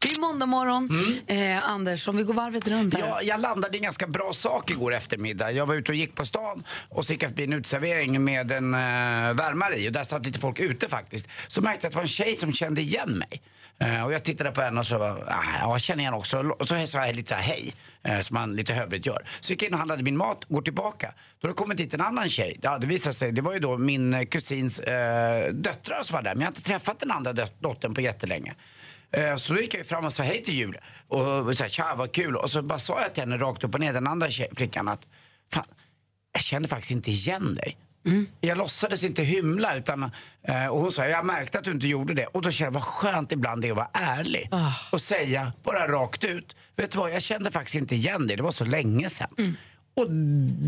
Det är måndag morgon. Eh, Anders, om vi går varvet runt här. Ja, jag landade i en ganska bra sak igår eftermiddag. Jag var ute och gick på stan och så gick jag förbi en uteservering med en uh, värmare i och där satt lite folk ute faktiskt. Så märkte jag att det var en tjej som kände igen mig. Eh, och jag tittade på henne och så, ah, ja, jag känner igen också. Och så sa jag lite hej, uh, som man lite hövligt gör. Så gick jag in och handlade min mat, går tillbaka. Då har det kommit dit en annan tjej. Ja, det visade sig, det var ju då min eh, kusins döttrar som var där. Men jag har inte träffat den andra dot dottern på jättelänge. Så då gick jag fram och sa hej till Julia. Och sa tja vad kul. Och så bara sa jag till henne rakt upp och ner, den andra flickan att fan, jag kände faktiskt inte igen dig. Mm. Jag låtsades inte hymla utan, eh, och hon sa jag märkte att du inte gjorde det. Och då kände jag vad skönt ibland det är att vara ärlig. Oh. Och säga bara rakt ut. Vet du vad, jag kände faktiskt inte igen dig, det var så länge sedan. Mm. Och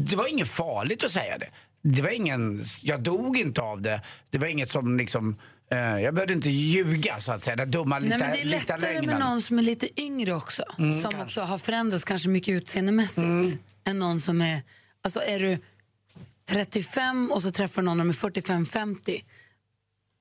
det var inget farligt att säga det. Det var ingen, jag dog inte av det. Det var inget som liksom jag behövde inte ljuga så att säga, den dumma lite, Nej, men Det är lättare med någon som är lite yngre också. Mm, som kanske. också har förändrats kanske mycket utseendemässigt. Mm. Än någon som är, alltså är du 35 och så träffar någon som är 45-50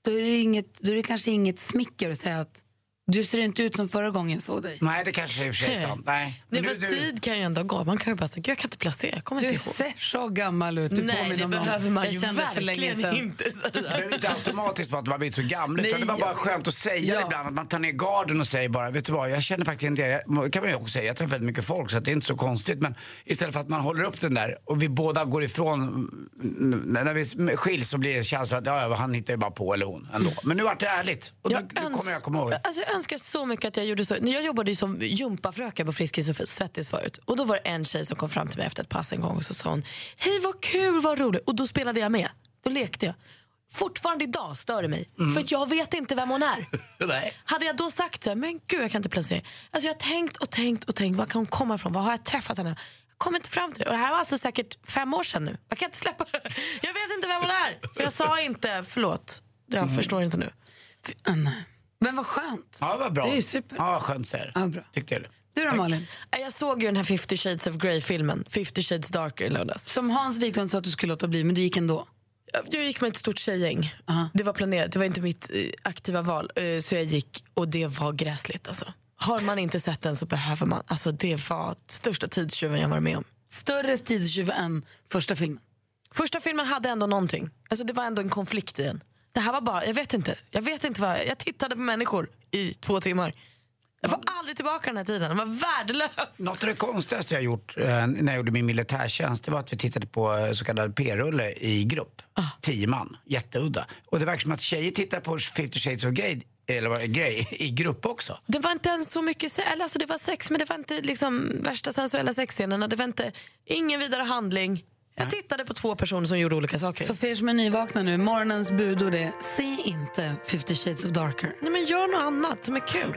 då är, det inget, då är det kanske inget smicker att säga att du ser inte ut som förra gången jag såg dig. Nej, det kanske är i och för sig sant. Nej. Nej, fast du... tid kan ju ändå gå. Man kan ju bara säga, jag kan inte placera. Jag kommer du inte ihåg. ser så gammal ut. Du Nej, det behöver man ju verkligen inte säga. Det behöver inte automatiskt vara att man blivit så gammal. Nej, utan det var bara skönt att säga ja. ibland. Att man tar ner garden och säger bara, vet du vad, jag känner faktiskt inte det. kan man ju också säga. Jag träffar väldigt mycket folk så det är inte så konstigt. Men istället för att man håller upp den där och vi båda går ifrån. När vi skiljs så blir det känslan att ja, han hittar ju bara på, eller hon ändå. Men nu vart det ärligt. Och nu kommer jag komma ihåg. Alltså, jag önskar så mycket att jag gjorde så. Jag jobbade ju som gympafröken på Friskis och Svettis förut. Och då var det en tjej som kom fram till mig efter ett pass en gång och så sa hon Hej vad kul, vad roligt. Och då spelade jag med. Då lekte jag. Fortfarande idag stör det mig. Mm. För jag vet inte vem hon är. Hade jag då sagt så här, men gud jag kan inte placera. Alltså jag har tänkt och tänkt och tänkt, var kan hon komma ifrån? Var har jag träffat henne? Jag kommer inte fram till det. Och det här var alltså säkert fem år sedan nu. Jag kan inte släppa det. Jag vet inte vem hon är. För jag sa inte, förlåt. Jag mm. förstår inte nu. Men vad skönt. Ja, vad bra. Det är ju super. Ja, skönt säger ja, bra. Tyckte jag. Du då Malin? Jag såg ju den här 50 shades of Grey-filmen, 50 shades darker i lördags. Som Hans Wiklund sa att du skulle låta bli, men du gick ändå? Jag gick med ett stort tjejgäng. Uh -huh. Det var planerat, det var inte mitt eh, aktiva val. Eh, så jag gick och det var gräsligt alltså. Har man inte sett den så behöver man. Alltså det var största tidstjuven jag varit med om. Större tidstjuv än första filmen? Första filmen hade ändå någonting. Alltså det var ändå en konflikt i den. Det här var bara, jag vet inte. Jag vet inte vad, jag tittade på människor i två timmar. Jag får aldrig tillbaka den här tiden, den var värdelös. Något av det konstigaste jag gjort eh, när jag gjorde min militärtjänst det var att vi tittade på eh, så kallad p-rulle i grupp. Ah. Tio man, jätteudda. Och det verkar som att tjejer tittar på 50 shades of Grey eller vad grej i grupp också. Det var inte ens så mycket eller alltså det var sex men det var inte liksom värsta sensuella sexscenerna. Det var inte, ingen vidare handling. Jag tittade på två personer som gjorde olika saker. Er som är nyvakna nu, morgonens budord är se inte 50 shades of darker. Nej men gör något annat som är kul.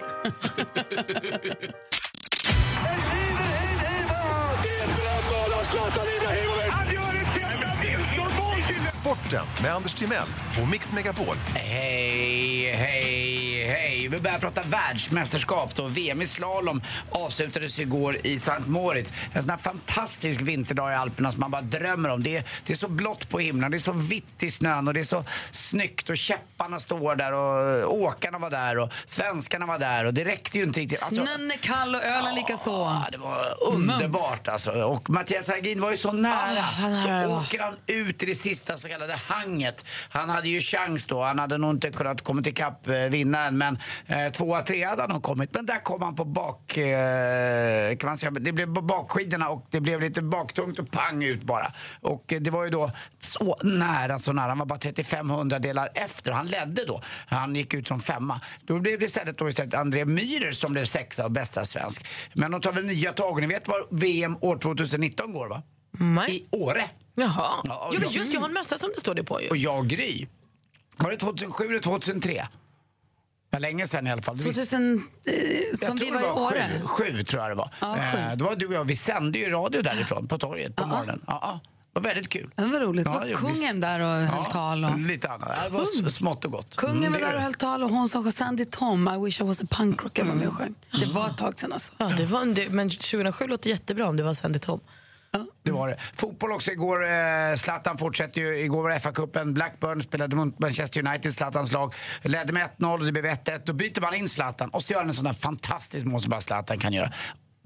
Sporten med Anders Timell och Mix Megapol. Hej, hej, hej. Vi börjar prata världsmästerskap. Då. VM i slalom avslutades igår i Sankt Moritz. En sån här fantastisk vinterdag i Alperna som man bara drömmer om. Det är, det är så blått på himlen, det är så vitt i snön och det är så snyggt och käpparna står där och åkarna var där och svenskarna var där och det räckte ju inte riktigt. Alltså, Snön är kall och ölen lika så. Det var underbart alltså. Och Mattias Hargin var ju så nära. Oh, så åker han ut i det sista så kallade hanget. Han hade ju chans då. Han hade nog inte kunnat komma ikapp eh, vinnaren men eh, tvåa, trea hade han nog kommit. Men där kom han på bak, eh, kan man säga, det blev på bakskidorna och det blev lite baktungt och pang ut bara. Och eh, det var ju då så nära, så nära. Han var bara 35 hundradelar efter. Han ledde då. Han gick ut som femma. Då blev det istället, då istället André Myhrer som blev sexa och bästa svensk. Men de tar väl nya tag. Ni vet var VM år 2019 går va? Nej. I Åre. Jaha. Ja, jo, men just jag har en mössa som det står det på ju. Och jag Gry. Var det 2007 eller 2003? Ja, länge sedan i alla fall. 2000, eh, som vi var i Åre? Sju, sju tror jag det var. Ja, eh, då var du och jag, vi sände ju radio därifrån på torget på ja. morgonen. Ja, Det var väldigt kul. Det var roligt. Ja, var det kungen vi. där och höll tal? Och... Lite annat. Det var smått och gott. Kungen Mm, var det där är och det. höll tal och hon som Sandy Tom, I wish I was a punk rocker var med och sjöng. Det var ett tag sedan alltså. Ja, det var, en- det, men 2007 låter jättebra om det var Sandy Tom. Det var det. Fotboll också igår. Eh, Zlatan fortsätter ju. Igår var FA-cupen. Blackburn spelade mot Manchester United, Zlatans lag. Ledde med 1-0 och det blev 1-1. Då byter man in Zlatan och så gör han en sån där fantastisk mål som bara Zlatan kan göra.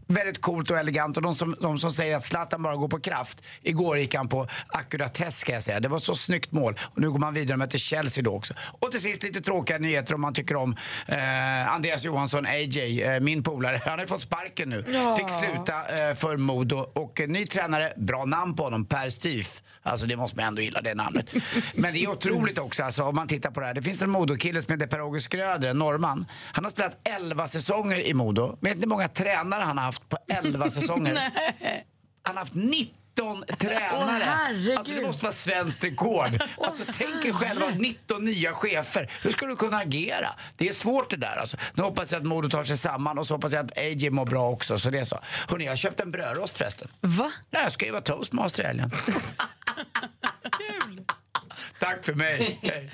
Väldigt coolt och elegant och de som, de som säger att Zlatan bara går på kraft. Igår gick han på ackuratess ska jag säga. Det var så snyggt mål. Och nu går man vidare med till Chelsea då också. Och till sist lite tråkiga nyheter om man tycker om eh, Andreas Johansson, AJ, eh, min polare. Han har fått sparken nu. Fick sluta eh, för Modo. Och eh, ny tränare, bra namn på honom, Per Styf. Alltså det måste man ändå gilla det namnet. Men det är otroligt också alltså, om man tittar på det här. Det finns en Modokille som heter Per-Åge Skröder, en norrman. Han har spelat 11 säsonger i Modo. Vet ni hur många tränare han har haft på 11 säsonger? Han har haft 19 tränare. herregud. alltså det måste vara svenskt rekord. Alltså tänk er själva 19 nya chefer. Hur ska du kunna agera? Det är svårt det där alltså. Nu hoppas jag att Modo tar sig samman och så hoppas jag att AJ mår bra också. Så det är så. Hörrni, jag har köpt en brödrost förresten. Va? Nej, jag ska ju vara toastmaster i helgen. Tack för mig. Hej.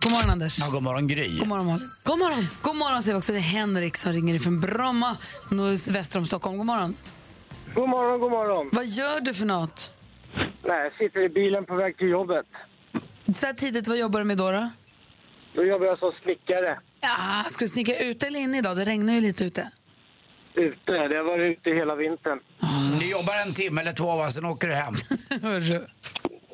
God morgon Anders. Ja, god morgon Gry. God morgon Malin. God morgon. God morgon säger vi också. Det är Henrik som ringer ifrån Bromma, väster om Stockholm. God morgon. God morgon, god morgon. Vad gör du för något? Nej, jag sitter i bilen på väg till jobbet. Så här tidigt, vad jobbar du med då? då? Då jobbar jag som snickare Ja, ska du snicka ute eller inne idag? Det regnar ju lite ute. ute. Det har varit ute hela vintern. Du jobbar en timme eller två, va? sen åker du hem.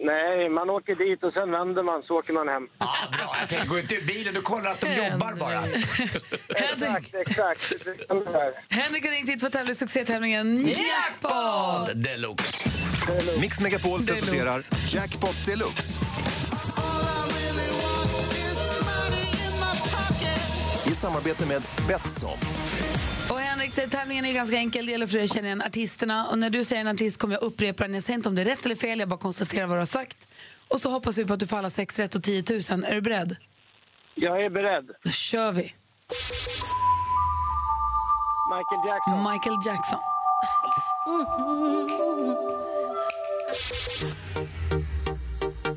Nej, man åker dit och sen vänder man så åker man hem. Ja, bra. Jag tänker gå ut ur bilen, du kollar att de jobbar bara. Henrik, Exakt, exakt. Henrik har ringt hit för att tävla i succétävlingen Jackpot! Deluxe. Mix Megapol Deluxe. presenterar Jackpot Deluxe. I samarbete med Betsson. Och Henrik, det- tävlingen är ganska enkel. Det gäller för dig att känna igen artisterna. Och när du säger en artist kommer jag upprepa den. Jag säger inte om det är rätt eller fel, jag bara konstaterar vad du har sagt. Och så hoppas vi på att du får alla sex rätt och 10 000. Är du beredd? Jag är beredd. Då kör vi. Michael Jackson. Michael Jackson.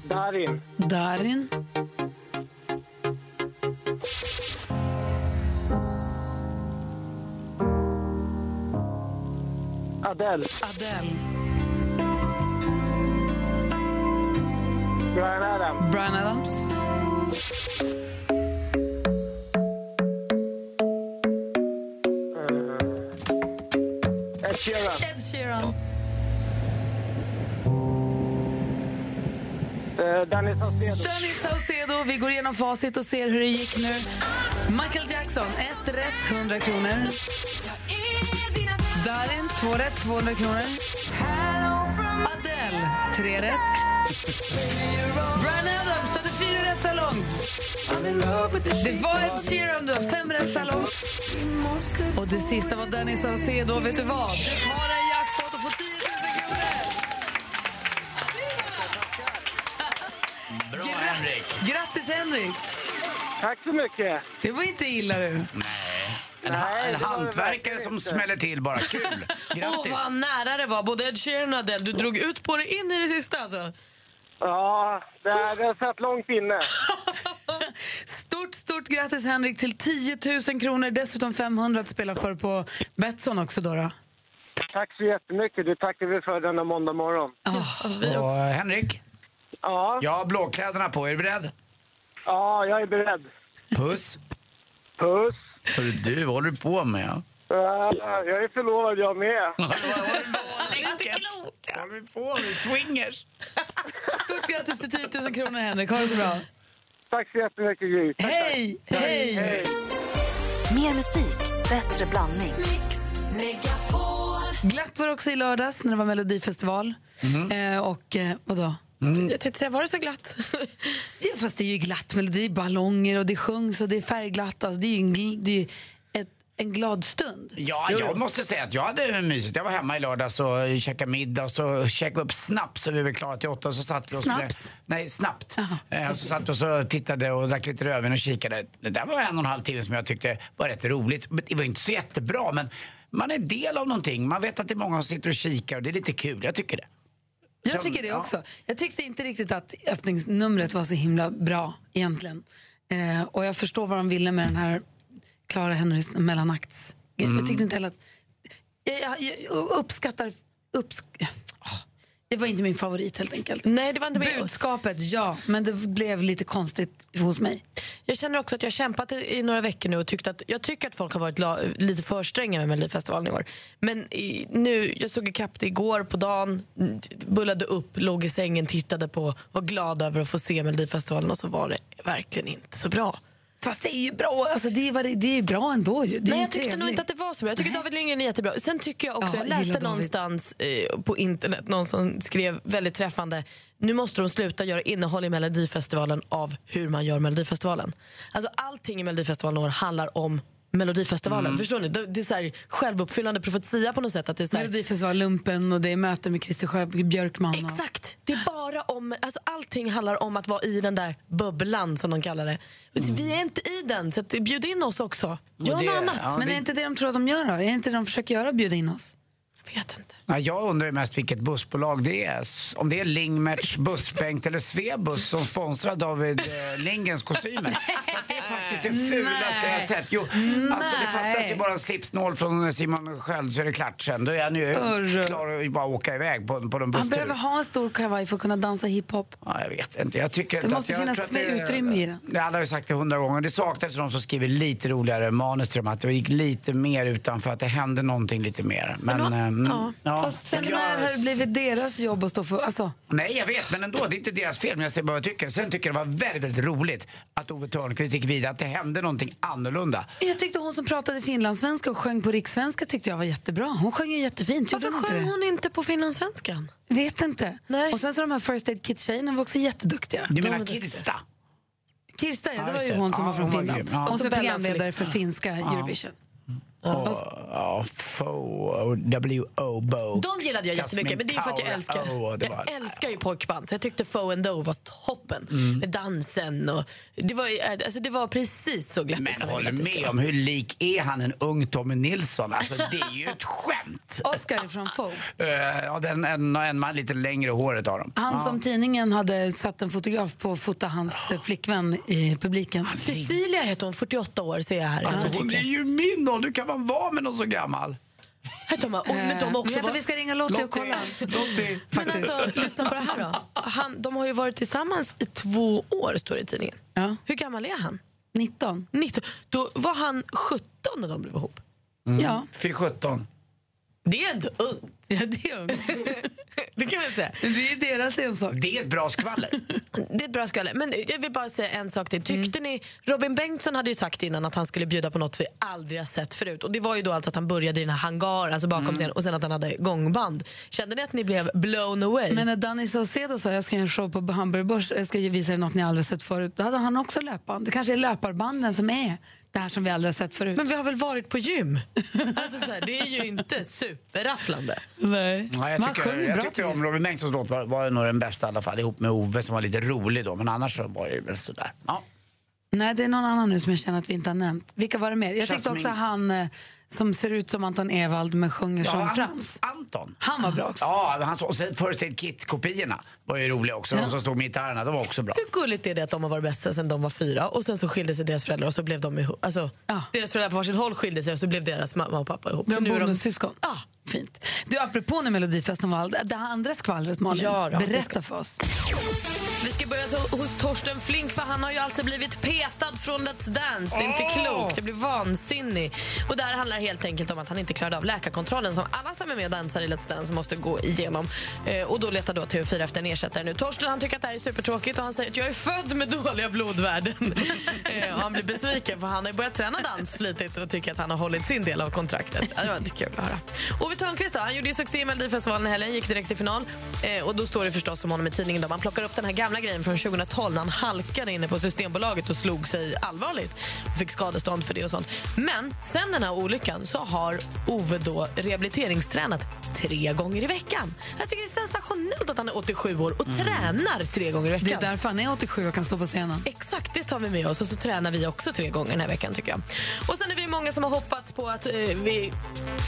Darin. Darin. Adele. Adele. Brian Adams. Brian Adams. Ed Sheeran. Ed Sheeran. Eh, Danny Saucedo. Danny Saucedo. Vi går igenom facit och ser hur det gick nu. Michael Jackson, ett rätt, 100 kronor. Darin, två rätt, 200 kronor. Adele, tre rätt. Brian Adams, du hade fyra rätt så långt. Det var Ed Sheeran, du har fem rätt så långt. Och det sista var Danny Saucedo. Vet du vad? Du tar en jackpot och får 10 000 kronor. Bra Henrik. Grattis, Henrik! Tack så mycket. Det var inte illa, du. En, ha- Nej, en hantverkare som smäller till bara. Kul! Åh, Grattis! vad nära det var. Både Ed Sheeran och Adele. Du drog ut på det in i det sista. Alltså. Ja, det, det har satt långt inne. Stort, stort grattis, Henrik, till 10 000 kronor. Dessutom 500 att spela för på Betsson också. Då, då. Tack så jättemycket. Det tackar vi för denna måndag morgon. Och, eh, Henrik, Ja, jag har blåkläderna på. Är du beredd? ja jag är beredd. Puss. Puss. Hörru du, vad håller du på med? Ja, jag är förlovad jag med. Vad håller vi på med? Swingers? Stort grattis till 10 000 kronor, Henrik. Ha det så bra. Tack så jättemycket, Gry. Hej! Hej! Hej. Mer musik, bättre blandning. Glatt var det också i lördags när det var Melodifestival. Eh, och eh, vadå? Jag tänkte säga, var det så glatt? Ja, fast det är ju glatt melodi, ballonger och det sjungs och det är färgglatt. Alltså, det är ju en, det är ett, en glad stund. Ja, jag måste säga att jag hade mysigt. Jag var hemma i lördags och käkade middag och så käkade upp snaps så vi var klara till åtta. Och så satt vi och skulle- Snaps? Nej, snabbt. Eh, och så satt vi och så tittade och drack lite rödvin och kikade. Det där var en och en halv timme som jag tyckte var rätt roligt. Men Det var inte så jättebra men man är del av någonting. Man vet att det är många som sitter och kikar och det är lite kul. Jag tycker det. Jag tycker det också. Jag tyckte inte riktigt att öppningsnumret var så himla bra egentligen. Eh, och jag förstår vad de ville med den här Clara Henrys mellanakts... Mm. Jag tyckte inte heller att... Jag, jag, jag uppskattar... Upps, Åh, det var inte min favorit helt enkelt. Nej, det var inte min. Budskapet, ja, men det blev lite konstigt hos mig. Jag känner också att jag kämpat i, några veckor nu och tyckt att, jag tycker att folk har varit la, lite för stränga med Melodifestivalen i år. Men i, nu, jag såg ikapp det igår på dagen, bullade upp, låg i sängen, tittade på, var glad över att få se Melodifestivalen och så var det verkligen inte så bra. Fast det är ju bra, alltså det är, det, är bra ändå. ju. Nej, jag tyckte nog trevligt. inte att det var så bra. Jag tycker David Lindgren är jättebra. Sen tycker jag också, Ja, jag läste någonstans eh, på internet, någon som skrev väldigt träffande, nu måste de sluta göra innehåll i Melodifestivalen av hur man gör Melodifestivalen. Alltså allting i Melodifestivalen handlar om Melodifestivalen. Förstår ni? Det det är så här självuppfyllande profetia på något sätt. Att det är så här, Melodifestivalen-lumpen och det är möte med Christer Sjö Björkman. Och... Exakt! Det är bara om, alltså allting handlar om att vara i den där bubblan som de kallar det. Vi är inte i den, så att bjud in oss också. Gör det- något annat. ja, Men är det inte det de tror att de gör då? Är det inte det de försöker göra, bjuda in oss? Jag vet inte. Ja, jag undrar mest vilket bussbolag det är. Om det är Lingmerts, Bussbänk eller Svebus som sponsrar David eh, Lindgrens kostymer. Det är faktiskt det fulaste jag har sett. Jo, alltså det fattas ju bara en slipsnål från Simon Sköld så är det klart sen. Då är han ju Hörru. klar att bara åka iväg på, på en Han busstur. behöver ha en stor kavaj för att kunna dansa hiphop. Ja, jag vet inte. Jag tycker Det måste att, finnas mer utrymme i den. Det, alla har ju sagt det hundra gånger. Det saknas de som skriver lite roligare manus till dem. Att det gick lite mer utanför, att det hände någonting lite mer. Men, Men, ehm, ja. ja. Fast sen Jag- när har det blivit deras jobb att stå för... Alltså, Nej, jag vet, men ändå. Det är inte deras fel. Men jag säger bara vad jag tycker. Sen tycker jag det var väldigt, väldigt roligt att Ove Thörnqvist gick vidare. Att det hände någonting annorlunda. jag tyckte hon som pratade finlandssvenska och sjöng på rikssvenska tyckte jag var jättebra. Hon sjöng ju jättefint. Varför sjöng hon inte på finlandssvenskan? Vet inte. Nej. Och sen så de här First Aid Kit-tjejerna var också jätteduktiga. Du menar var. Kirsta? Kirsta, ja, det var ju hon som Ja, var från var Finland. grym. Ja. Och så programledare för finska Eurovision. Och, ja, Fo, W-O, Bo. De gillade jag jättemycket, men det är för att jag älskar, Oh, var- jag älskar ju pojkband. Så jag tyckte Fo and Do var toppen. Mm. Med dansen och... Det var, alltså det var precis så glättigt Men håller med om hur lik är han en ung Tommy Nilsson? Alltså det är ju ett skämt. Oscar från Fo. Uh, ja, den, en, en man lite längre håret har de. Han som tidningen hade satt en fotograf på att fota hans eh, flickvän i publiken. Cecilia heter hon, 48 år ser jag här. Alltså, hon är ju min ålder. Kan man vara med någon så gammal? Men de också var... att vi ska ringa Lottie och kolla. Lottie. Men alltså, lyssna på det här då. Han, de har ju varit tillsammans i två år, står det i tidningen. Ja. Hur gammal är han? 19. 19. Då var han 17 när de blev ihop. Ja. Fy 17. Det är ändå ungt. ja, det är ungt. Det kan man säga. Det är deras ensak. Det är ett bra skvaller. Det är ett bra skalle. Men jag vill bara säga en sak till. Tyckte ni, Robin Bengtsson hade ju sagt innan att han skulle bjuda på något vi aldrig har sett förut. Och det var ju då alltså att han började i den här hangaren, alltså bakom scenen, och sen att han hade gångband. Kände ni att ni blev blown away? Men när Danny Saucedo sa jag ska göra en show på Hamburg Börs, jag ska visa er något ni aldrig sett förut, då hade han också löpband. Det kanske är löparbanden som är det här som vi aldrig har sett förut. Men vi har väl varit på gym? alltså så här, det är ju inte superrafflande. Nej. Ja, jag Man tycker, sjunger jag bra tyckte om Robin Bengtssons låt var, var nog den bästa i alla fall ihop med Ove som var lite rolig då. Men annars så var det väl sådär. Ja. Nej, det är någon annan nu som jag känner att vi inte har nämnt. Vilka var det mer? Jag tyckte också han eh, som ser ut som Anton Ewald men sjunger som An- Frans. Anton. Han var bra också. Ja, han, och sen First Aid Kit-kopiorna var ju roliga också. De som stod med gitarrerna, de var också bra. Hur gulligt är det att de har varit bästa sen de var fyra och sen så skilde sig deras föräldrar och så blev de ihop. Alltså, Ja. Deras föräldrar på varsin håll skilde sig och så blev deras mamma och pappa ihop. De Så nu är bonussyskon. Ja. Fint. Du, apropå nu Melodifestival, det andra skvallret Malin, Ja då, det berätta ska- för oss. Vi ska börja hos Torsten Flink för han har ju alltså blivit petad från Let's Dance. Det är inte klokt, det blir vansinnig. Och det här handlar helt enkelt om att han inte klarade av läkarkontrollen som alla som är med och dansar i Let's Dance måste gå igenom. Eh, och då letar då TV4 efter en ersättare nu. Torsten han tycker att det här är supertråkigt och han säger att jag är född med dåliga blodvärden. eh, och han blir besviken för han har börjat träna dans flitigt och tycker att han har hållit sin del av kontraktet. Det var kul att höra. Ove Thörnqvist då, han gjorde ju succé i Melodifestivalen i helgen, gick direkt till final. Eh, och då står det förstås om honom i tidningen. Då. Man plockar upp den här gamla grejen från 2012 när han halkade inne på Systembolaget och slog sig allvarligt. Och fick skadestånd för det och sånt. Men sen den här olyckan så har Ove då rehabiliteringstränat tre gånger i veckan. Jag tycker det är sensationellt att han är 87 år och tränar tre gånger i veckan. Det är därför han är 87 och kan stå på scenen. Exakt, det tar vi med oss och så tränar vi också tre gånger den här veckan tycker jag. Och sen är vi många som har hoppats på att eh, vi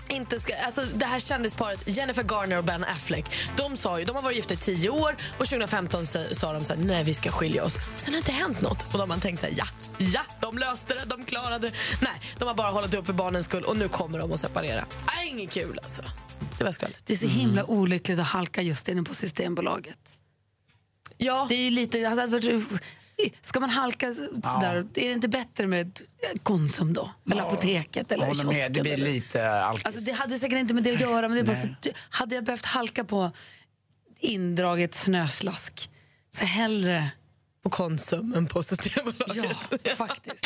inte ska... Alltså det här kändisparet Jennifer Garner och Ben Affleck, de sa ju, de har varit gifta i tio år och 2015 sa, sa de så här, nej vi ska skilja oss. Sen har det inte hänt något och då har man tänkt så här, ja, ja, de löste det, de klarade det. Nej, de har bara hållit upp för barnens skull och nu kommer de att separera. Nej, inget kul alltså. Det var skvallret. Det är så himla olyckligt att halka just inne på Systembolaget. Ja. Det är ju lite... Alltså, ska man halka sådär, är det inte bättre med Konsum då? Eller apoteket eller håller med, kiosken? det blir eller- lite alkis. Alltså, det hade säkert inte med det att göra, men det är bara så, hade jag behövt halka på indraget snöslask, så hellre... På Konsum än på Systembolaget. Ja, faktiskt.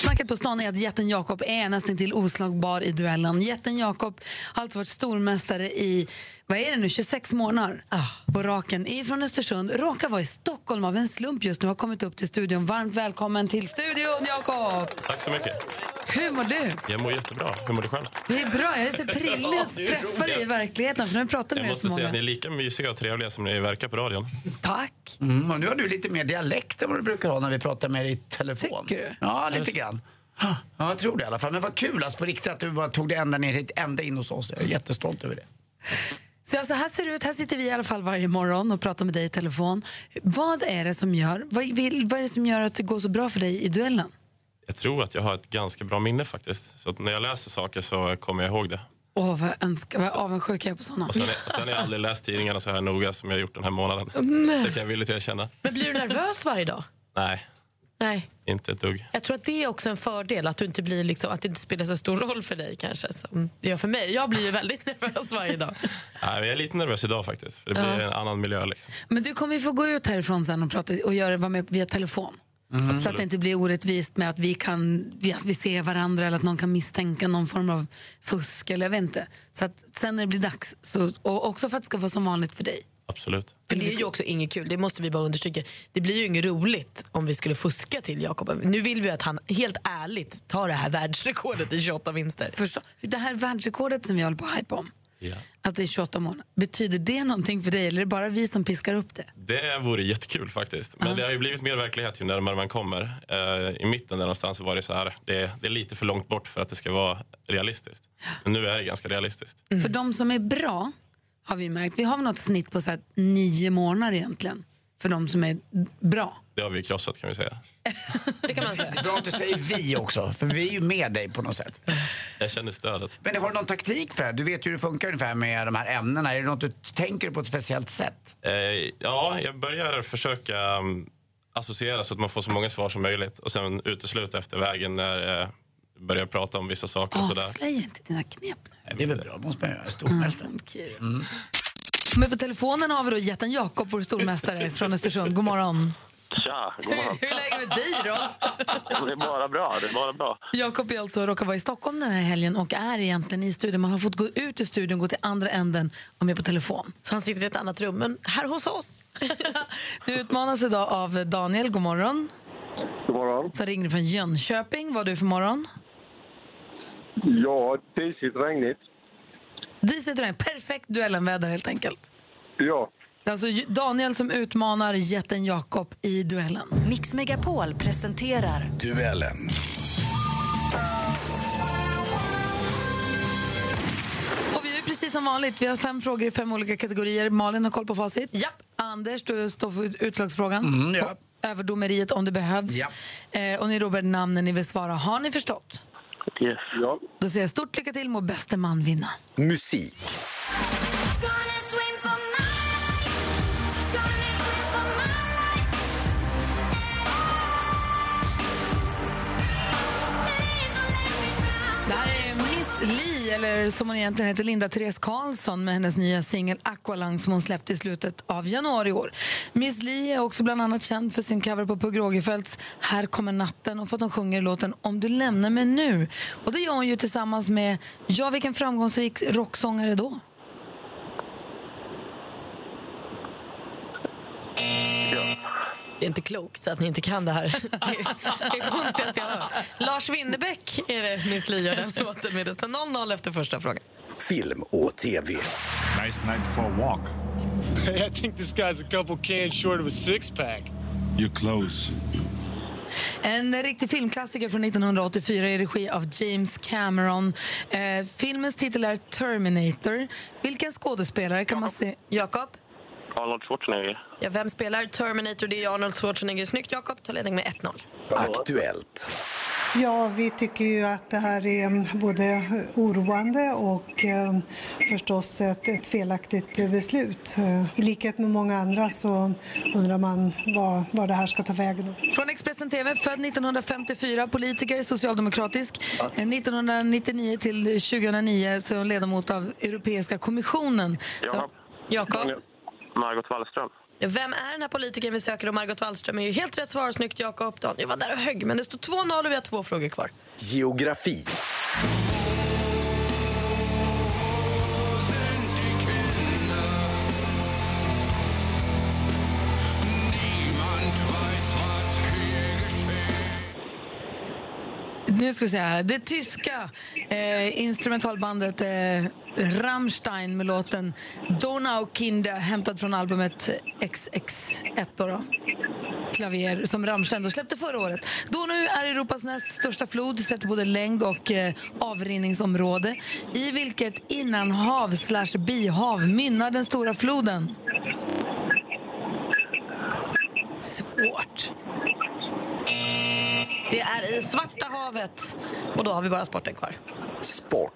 Snacket på stan är att jätten Jakob är nästan till oslagbar i duellen. Jätten Jakob har alltså varit stormästare i vad är det nu, 26 månader på raken. Ifrån Östersund, råkar vara i Stockholm av en slump just nu. Har kommit upp till studion. Varmt välkommen till studion, Jakob! Tack så mycket. Hur mår du? Jag mår jättebra. Hur mår du själv? Det är bra, jag är så prillig att träffa dig i verkligen för jag pratat Jag med dig måste så säga att ni är lika mysiga och trevliga som ni verkar på radion. Tack! Mm, och nu har du lite mer dialekt än vad du brukar ha när vi pratar med dig i telefon. Tycker du? Ja, lite grann. Ja, jag tror det i alla fall. Men vad kul alltså på riktigt att du bara tog det ända ner hit, ända in hos oss. Jag är jättestolt över det. Så alltså här ser det ut, här sitter vi i alla fall varje morgon och pratar med dig i telefon. Vad är det som gör, vad, vill, vad är det som gör att det går så bra för dig i duellen? Jag tror att jag har ett ganska bra minne faktiskt. Så att när jag läser saker så kommer jag ihåg det. Åh, vad, jag önskar, vad avundsjuk jag är på såna. Och sen, är- sen har jag aldrig läst tidningarna så här noga som jag har gjort den här månaden. Det kan jag villigt erkänna. Men blir du nervös varje dag? Nej, Nej. inte ett dugg. Jag tror att det är också en fördel, att, du inte blir liksom, att det inte spelar så stor roll för dig kanske som det gör för mig. Jag blir ju väldigt nervös varje dag. Nej, jag är lite nervös idag faktiskt. För det blir en annan miljö liksom. Men du kommer ju få gå ut härifrån sen och, prata, och göra, vara med via telefon. Så att det inte blir orättvist med att vi, kan, att vi ser varandra eller att någon kan misstänka någon form av fusk eller jag vet inte. Så att sen när det blir dags, så, och också för att det ska vara som vanligt för dig. Absolut. För det är ju också inget kul, det måste vi bara understryka. Det blir ju inget roligt om vi skulle fuska till Jakob. Nu vill vi att han helt ärligt tar det här världsrekordet i 28 vinster. Förstå, det här världsrekordet som vi håller på att hypa om, Ja. att det är 28 månader, betyder det någonting för dig eller är det bara vi som piskar upp det? Det vore jättekul faktiskt. Men det har ju blivit mer verklighet ju närmare man kommer. Eh, I mitten där någonstans var det så här. Det, det är lite för långt bort för att det ska vara realistiskt. Men nu är det ganska realistiskt. För de som är bra har vi märkt, vi har väl något snitt på så här nio månader egentligen för de som är bra. Det har vi krossat kan vi säga. Det kan man säga. Bra att du säger vi också, för vi är ju med dig på något sätt. Jag känner stödet. Men har du någon taktik för det här? Du vet ju hur det funkar ungefär med de här ämnena. Är det något du tänker på ett speciellt sätt? Eh, ja, jag börjar försöka um, associera så att man får så många svar som möjligt och sen utesluta efter vägen när jag börjar prata om vissa saker. Och sådär. Avslöja inte dina knep nu. Det är väl bra, måste man göra. Stormästare. Okej då. Men på telefonen har vi då jätten Jakob, vår stormästare från Östersund. God morgon. Tja, god morgon. Hur är läget med dig då? Det är bara bra. Det är bara bra. Jakob är alltså råkar vara i Stockholm den här helgen och är egentligen i studion. Man har fått gå ut ur studion, gå till andra änden och med på telefon. Så han sitter i ett annat rum, men här hos oss. Du utmanas idag av Daniel, god morgon. God morgon. Så ringer du från Jönköping. Vad har du för morgon? Ja, disigt regnigt. Diset regn, perfekt duellenväder helt enkelt. Ja. Alltså Daniel som utmanar jätten Jakob i duellen. Mix Megapol presenterar Duellen. Och vi är precis som vanligt. Vi har fem frågor i fem olika kategorier. Malin har koll på facit. Japp. Anders, du står för utslagsfrågan. Mm, ja. Överdomeriet om det behövs. Ja. Eh, och ni ropar namnen ni vill svara. Har ni förstått? Yes. Ja. Då säger jag stort lycka till, må bäste man vinna. Musik. Eller som hon egentligen heter, Linda Therese Karlsson med hennes nya singel Aqualung som hon släppte i slutet av januari i år. Miss Li är också bland annat känd för sin cover på Pugh Rogefeldts Här kommer natten och för att hon sjunger låten Om du lämnar mig nu. Och det gör hon ju tillsammans med, ja vilken framgångsrik rocksångare då? Det är inte klokt att ni inte kan det här. Det är jag. Lars Winnerbäck är det Miss Li gör den låten med. Det står 0-0 efter första frågan. Film och TV. Nice night for a walk. Hey, I think this guy's a couple cans short of a six pack. You're close. En riktig filmklassiker från 1984 i regi av James Cameron. Eh, filmens titel är Terminator. Vilken skådespelare kan man se? Jakob? Arnold Schwarzenegger. Ja, vem spelar Terminator? Det är Arnold Schwarzenegger. Snyggt, Jakob. Ta ledning med 1-0. Aktuellt. Ja, vi tycker ju att det här är både oroande och eh, förstås ett, ett felaktigt beslut. Eh, I likhet med många andra så undrar man vad, vad det här ska ta vägen. Från Expressen TV, född 1954, politiker, socialdemokratisk. Eh, 1999 till 2009 så är hon ledamot av Europeiska kommissionen. Jakob. Jakob? Margot Wallström. Vem är den här politikern vi söker? Och Margot Wallström är ju helt rätt svar. Snyggt, Jakob. Daniel var där och högg, men det står 2-0 och vi har två frågor kvar. Geografi. Nu ska vi se här. Det tyska eh, instrumentalbandet eh, Rammstein med låten Donaukinder hämtad från albumet XX1 då, då. Klavier som Rammstein då släppte förra året. Donau är Europas näst största flod sett till både längd och eh, avrinningsområde. I vilket innanhav slash bihav mynnar den stora floden? Svårt. Det är i svart havet. Och då har vi bara sporten kvar. Sport.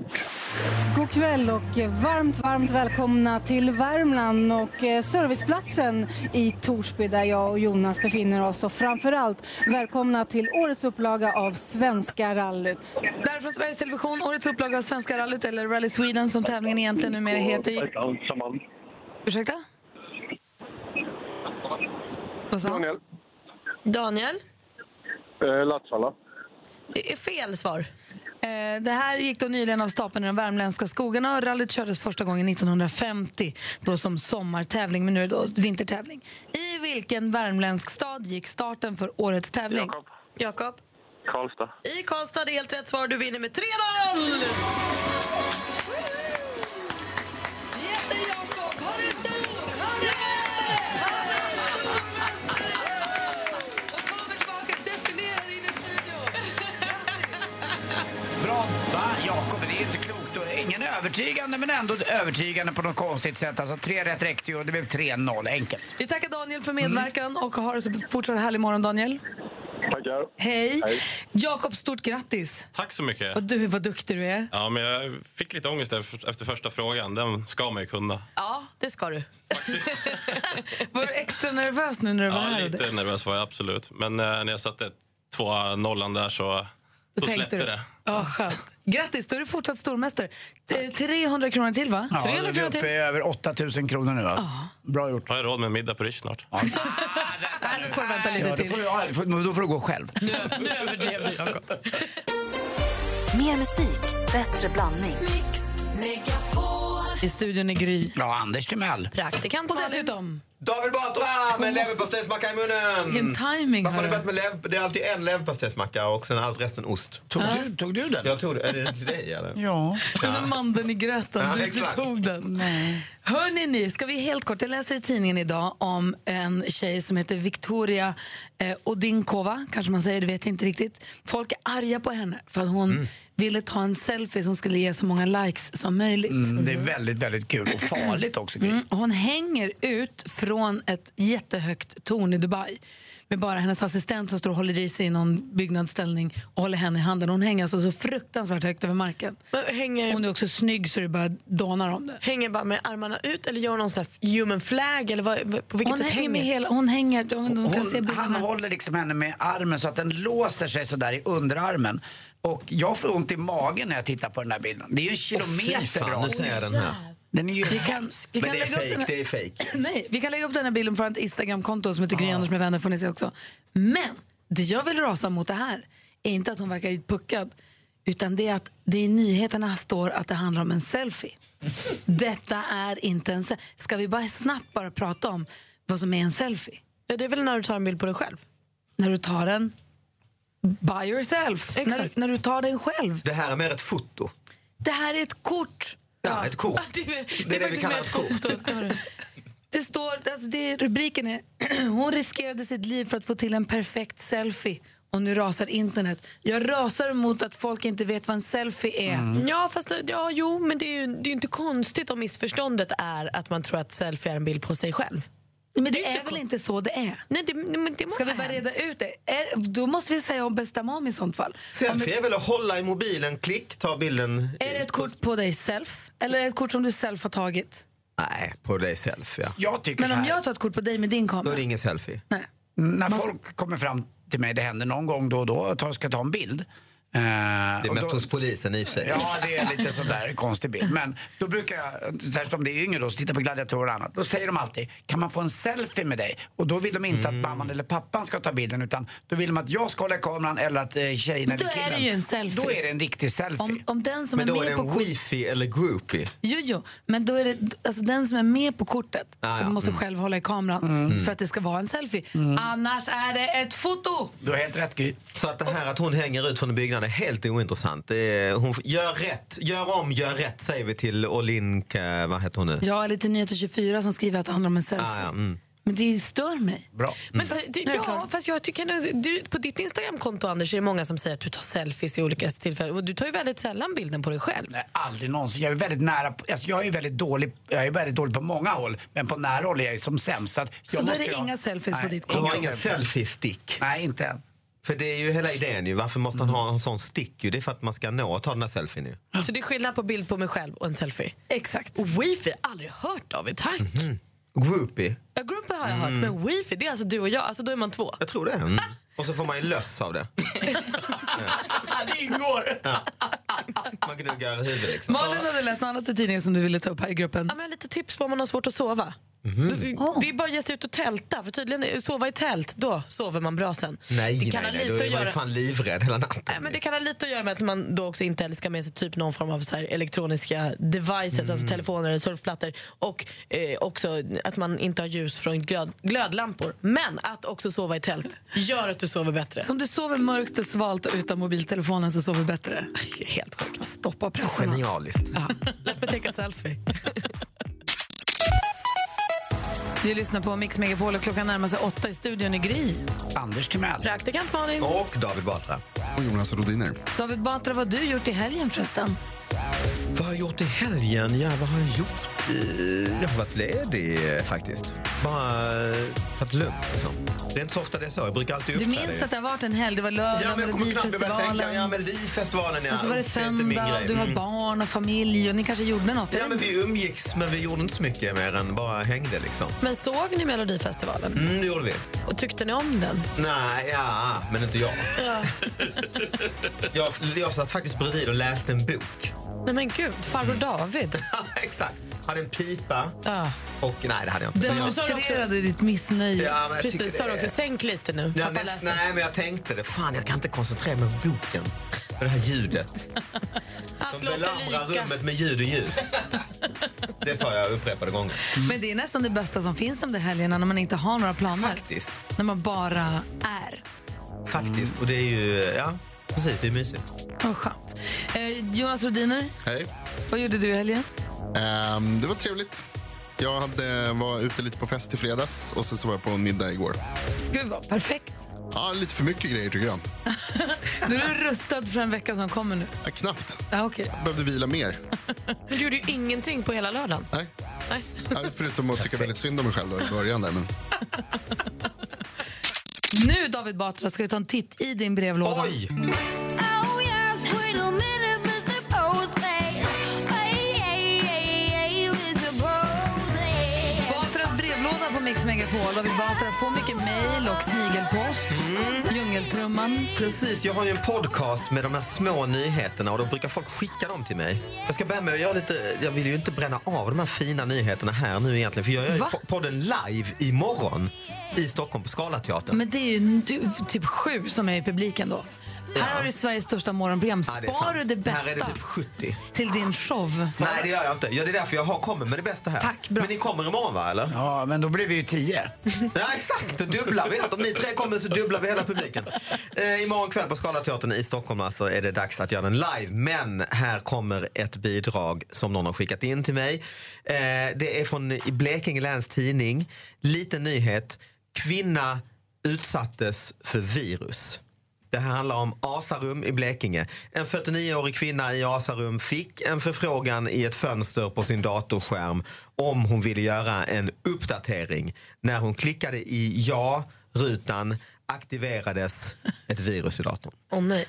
God kväll och varmt, varmt välkomna till Värmland och eh, serviceplatsen i Torsby där jag och Jonas befinner oss. Och framförallt välkomna till årets upplaga av Svenska rallyt. Där från Sveriges Television, årets upplaga av Svenska rallyt eller Rally Sweden som tävlingen egentligen numera heter. Ursäkta? Vad sa han? Daniel. Daniel? Eh, Latsvalla. Det är fel svar. Eh, Det här gick då nyligen av stapeln i de värmländska skogarna och rallyt kördes första gången 1950 då som sommartävling, men nu är det då vintertävling. I vilken värmländsk stad gick starten för årets tävling? Jakob. Jakob? Karlstad. I Karlstad, det är helt rätt svar. Du vinner med 3-0! Övertygande, men ändå övertygande på något konstigt sätt. Alltså tre rätt räckte ju och det blev 3-0, enkelt. Vi tackar Daniel för medverkan och har så fortsatt härlig morgon Daniel. Tackar. Hej! Jakob, stort grattis! Tack så mycket. Och du, vad duktig du är. Ja, men jag fick lite ångest efter efter första frågan. Den ska man ju kunna. Ja, det ska du. Var du extra nervös nu när du var Ja, här? lite nervös var jag absolut. Men eh, när jag satte två nollan där så då tänkte släppte du? det. Ja, skönt. Grattis, då är du fortsatt stormästare. T- 300 kronor till, va? Ja, 300 du är kronor uppe i över 8000 kronor nu. Alltså. Bra gjort. Har jag råd med middag på Rish snart? Nej, nu får du vänta lite Ja, då, får du, ja, får- då får du gå själv. Nu, nu överdrev du, Jakob. Mer musik, bättre blandning. I studion är Gry. Ja, Anders Timell. Praktikant Och Malin. dessutom, David Batra med leverpastejsmacka i munnen! vilken timing Varför har ni börjat du. med lev... Det är alltid en leverpastejsmacka och sen allt resten ost. Tog, du, tog du den? Jag tog det. Är det till dig eller? Ja. Det är som mandeln i gröten. Ja, Du, du tog den. Hörrni, ni, ska vi helt kort, jag läser i tidningen idag om en tjej som heter Victoria eh, Odinkova, kanske man säger, det vet jag inte riktigt. Folk är arga på henne för att hon ville ta en selfie som skulle ge så många likes som möjligt. Mm, det är väldigt, väldigt kul och farligt också. Mm, hon hänger ut från ett jättehögt torn i Dubai med bara hennes assistent som står och håller i sig i någon byggnadsställning och håller henne i handen. Hon hänger alltså så fruktansvärt högt över marken. Men Hänger, Hon är också snygg så det bara dånar om det. hänger bara med armarna ut eller gör hon någon sån human flag? Eller vad, på vilket Hon sätt hänger med hela, hon hänger, de, de kan se Hon, han håller liksom henne med armen så att den låser sig sådär i underarmen. Och jag får ont i magen när jag tittar på den här bilden. Det är ju en kilometer ser jag den här. Den är ju Vi kan, vi Men kan det är lägga upp fake, den här- det är fake. Nej, vi kan lägga upp den här bilden på vårt Instagramkonto som heter Gry Anders med vänner får ni se också. Men det jag vill rasa mot det här är inte att hon verkar puckad utan det är att det i nyheterna står att det handlar om en selfie. Detta är inte en selfie. Ska vi bara snabbt bara prata om vad som är en selfie? Ja, det är väl när du tar en bild på dig själv? När du tar den by yourself. När, när du tar den själv. Det här är mer ett foto. Det här är ett kort. Ja, ett kort. Det är, Det är det vi kallar ett kort. foto. Det står, alltså det, rubriken är Hon riskerade sitt liv för att få till en perfekt selfie. Och nu rasar internet. Jag rasar mot att folk inte vet vad en selfie är. Ja, fast ja, jo, men det är ju det är ju inte konstigt om missförståndet är att man tror att selfie är en bild på sig själv. Men det, Det är är, väl inte så det är? Nej, det, men det Ska vi bara hänt. reda ut det? Är, då måste vi säga om bästa mam i sånt fall. Selfie är väl att hålla i mobilen, klick, ta bilden. är det ett kort på dig self? Eller är det ett kort som du själv har tagit? Nej, på dig selfie. Ja. Jag tycker Men så om jag tar ett kort på dig med din Då kamera? är det ingen selfie. Nej. När folk kommer fram till mig, det händer någon gång då och då, och ska ta en bild. Eh, Det är mest då, hos polisen i och för sig. Ja, det är lite sådär konstig bild. Men då brukar jag, särskilt om det är yngre då, som tittar på gladiatorer och annat, då säger de alltid, kan man få en selfie med dig? Och då vill de inte Mm. att mamman eller pappan ska ta bilden, utan då vill de att jag ska hålla kameran eller att eh, tjejen Då eller är killen. det ju en selfie. Då är det en riktig selfie. Om, om den som Men är då är med det på en kort... wifi eller groupie. Jo, jo, men då är det, alltså den som är med på kortet Ah, ja. måste Mm. själv hålla i kameran för att det ska vara en selfie. Annars är det ett foto! Du har helt rätt Gry. Så att det här att hon hänger ut från en byggnad är helt ointressant. Det är, hon, gör rätt, gör om, gör rätt säger vi till Olinka, vad heter hon nu? Ja, eller till Nyheter 24 som skriver att det handlar om en selfie. Ah, ja, mm. Men det stör mig. Bra. Men det, det, jag ja, klar. fast jag tycker du, på ditt Instagramkonto Anders är det många som säger att du tar selfies i olika tillfällen och du tar ju väldigt sällan bilden på dig själv. Nej, aldrig någonsin. Jag är väldigt nära, på- alltså jag är väldigt dålig, jag är väldigt dålig på många håll, men på nära håll är jag ju som sämst. Så, att Så jag då är det ha- inga selfies på Nej, ditt Du har konto? ingen selfie-stick. Nej, inte än. För det är ju hela idén ju. Varför måste han ha en sån stick? Ju? Det är för att man ska nå och ta den här selfien ju. Så det är skillnad på bild på mig själv och en selfie. Exakt. Och wifi, aldrig hört av tack. Groupie? Ja, Grumpy har jag hört, men wifi det är alltså du och jag, alltså då är man två. Jag tror det. Mm. Och så får man ju löss av det. det ingår. Man gnuggar huvudet liksom. Malin, har du läst något annat i tidningen som du ville ta upp här i gruppen? Ja, men lite tips på om man har svårt att sova. Mhm. Det, är bara att ge sig ut och tälta, för tydligen är- sova i tält, då sover man bra sen. Nej, det kan nej, ha nej. lite Då att är man göra- fan livrädd hela natten. Nej, men det kan ha lite att göra med att man då också inte heller ska med sig typ någon form av så här elektroniska devices, Mm. alltså telefoner eller surfplattor. Och eh, också att man inte har ljus från glöd, glödlampor. Men att också sova i tält gör att du sover bättre. Så om du sover mörkt och svalt och utan mobiltelefonen så sover du bättre? Helt sjukt. Stoppa pressen. Genialiskt. Låt mig ta en selfie. Du lyssnar på Mix Megapol och klockan närmar sig åtta i studion i Gry. Anders Timell. Praktikant Malin. Och David Batra. Och Jonas Rodiner. David Batra, vad har du gjort i helgen förresten? Har jag gjort i helgen? Ja, vad har jag gjort? Jag har varit ledig faktiskt. Bara eh, tagit det lugnt. Liksom. Det är inte så ofta det är så. Jag brukar alltid Du minns ju. att det har varit en helg, det var lördag, Ja, men jag kommer knappt börja tänka. Melodifestivalen. Ja, Melodifestivalen, ja. Och så var det söndag och du har Mm. barn och familj och ni kanske gjorde något. Ja, men vi umgicks, men vi gjorde inte så mycket mer än bara hängde liksom. Men såg ni Melodifestivalen? Mm, det gjorde vi. Och tyckte ni om den? Nej, ja, men inte jag. Ja. Jag, jag satt faktiskt bredvid och läste en bok. Nej men gud, farbror David. Exakt. Hade en pipa Ja. och nej, det hade jag inte. Jag- Demonstrerade ditt missnöje. Ja, jag Precis, sa du också. Sänk lite nu. Ja, Pappa näst, nej, men jag tänkte det. Fan, jag kan inte koncentrera mig på boken. För det här ljudet. Allt De belamrar rummet med ljud och ljus. Det sa jag upprepade gånger. Men det är nästan det bästa som finns de där helgerna när man inte har några planer. Faktiskt. När man bara är. Faktiskt. Och det är ju, ja, precis, det är mysigt. Vad skönt. Eh, Jonas Rodiner, Hej. vad gjorde du i helgen? Ehm, det var trevligt. Jag hade, var ute lite på fest i fredags och sen så var jag på en middag igår. Gud vad perfekt. Ja, lite för mycket grejer tycker jag. Du är rustad för en vecka som kommer nu. Ja, knappt. Ja, okej. Jag behövde vila mer. Men du gjorde ju ingenting på hela lördagen. Nej. Nej. Ja, förutom att tycka väldigt synd om mig själv då i början där. Men Nu David Batra ska vi ta en titt i din brevlåda. Oj! På Megapol. David Batra får mycket mejl och snigelpost. Djungeltrumman. Precis, jag har ju en podcast med de här små nyheterna och då brukar folk skicka dem till mig. Jag ska börja med att göra lite, jag vill ju inte bränna av de här fina nyheterna här nu egentligen för jag gör ju Va? podden live imorgon i Stockholm på Scalateatern. Men det är ju typ sju som är i publiken då. Här har du Sveriges största morgonprogram. Ja, det Spar du det Här är det bästa typ 70. till din show? Nej, det gör jag inte. Ja, det är därför jag har kommit med det bästa här. Tack, bra. Men ni kommer imorgon, va? Eller? Ja, men då blir vi ju tio. Ja, exakt. Då dubblar vi. Om ni tre kommer så dubblar vi hela publiken. Eh, imorgon kväll på Scalateatern i Stockholm alltså, är det dags att göra den live. Men här kommer ett bidrag som någon har skickat in till mig. Eh, det är från Blekinge Läns Tidning. Liten nyhet. Kvinna utsattes för virus. Det här handlar om Asarum i Blekinge. En 49-årig kvinna i Asarum fick en förfrågan i ett fönster på sin datorskärm om hon ville göra en uppdatering. När hon klickade i ja-rutan aktiverades ett virus i datorn. Åh nej.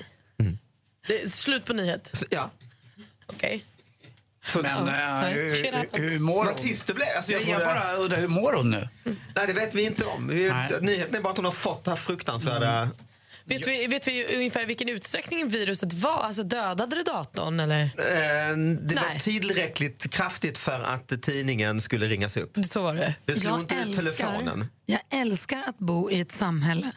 Det är slut på nyhet. Ja. Okej. Så, Men så- eh, hur, mår hon? tyst det blev. Alltså, jag jag trodde- bara undrar, hur mår hon nu? Nej, det vet vi inte om. Vi, nyheten är bara att hon har fått det här fruktansvärda... Vet, vi, vet vi ungefär vilken utsträckning viruset var? Alltså dödade det datorn eller? Eh, det var Nej. tillräckligt kraftigt för att tidningen skulle ringas upp. Så var det. Det slog Jag inte ut telefonen. jag älskar att bo i ett samhälle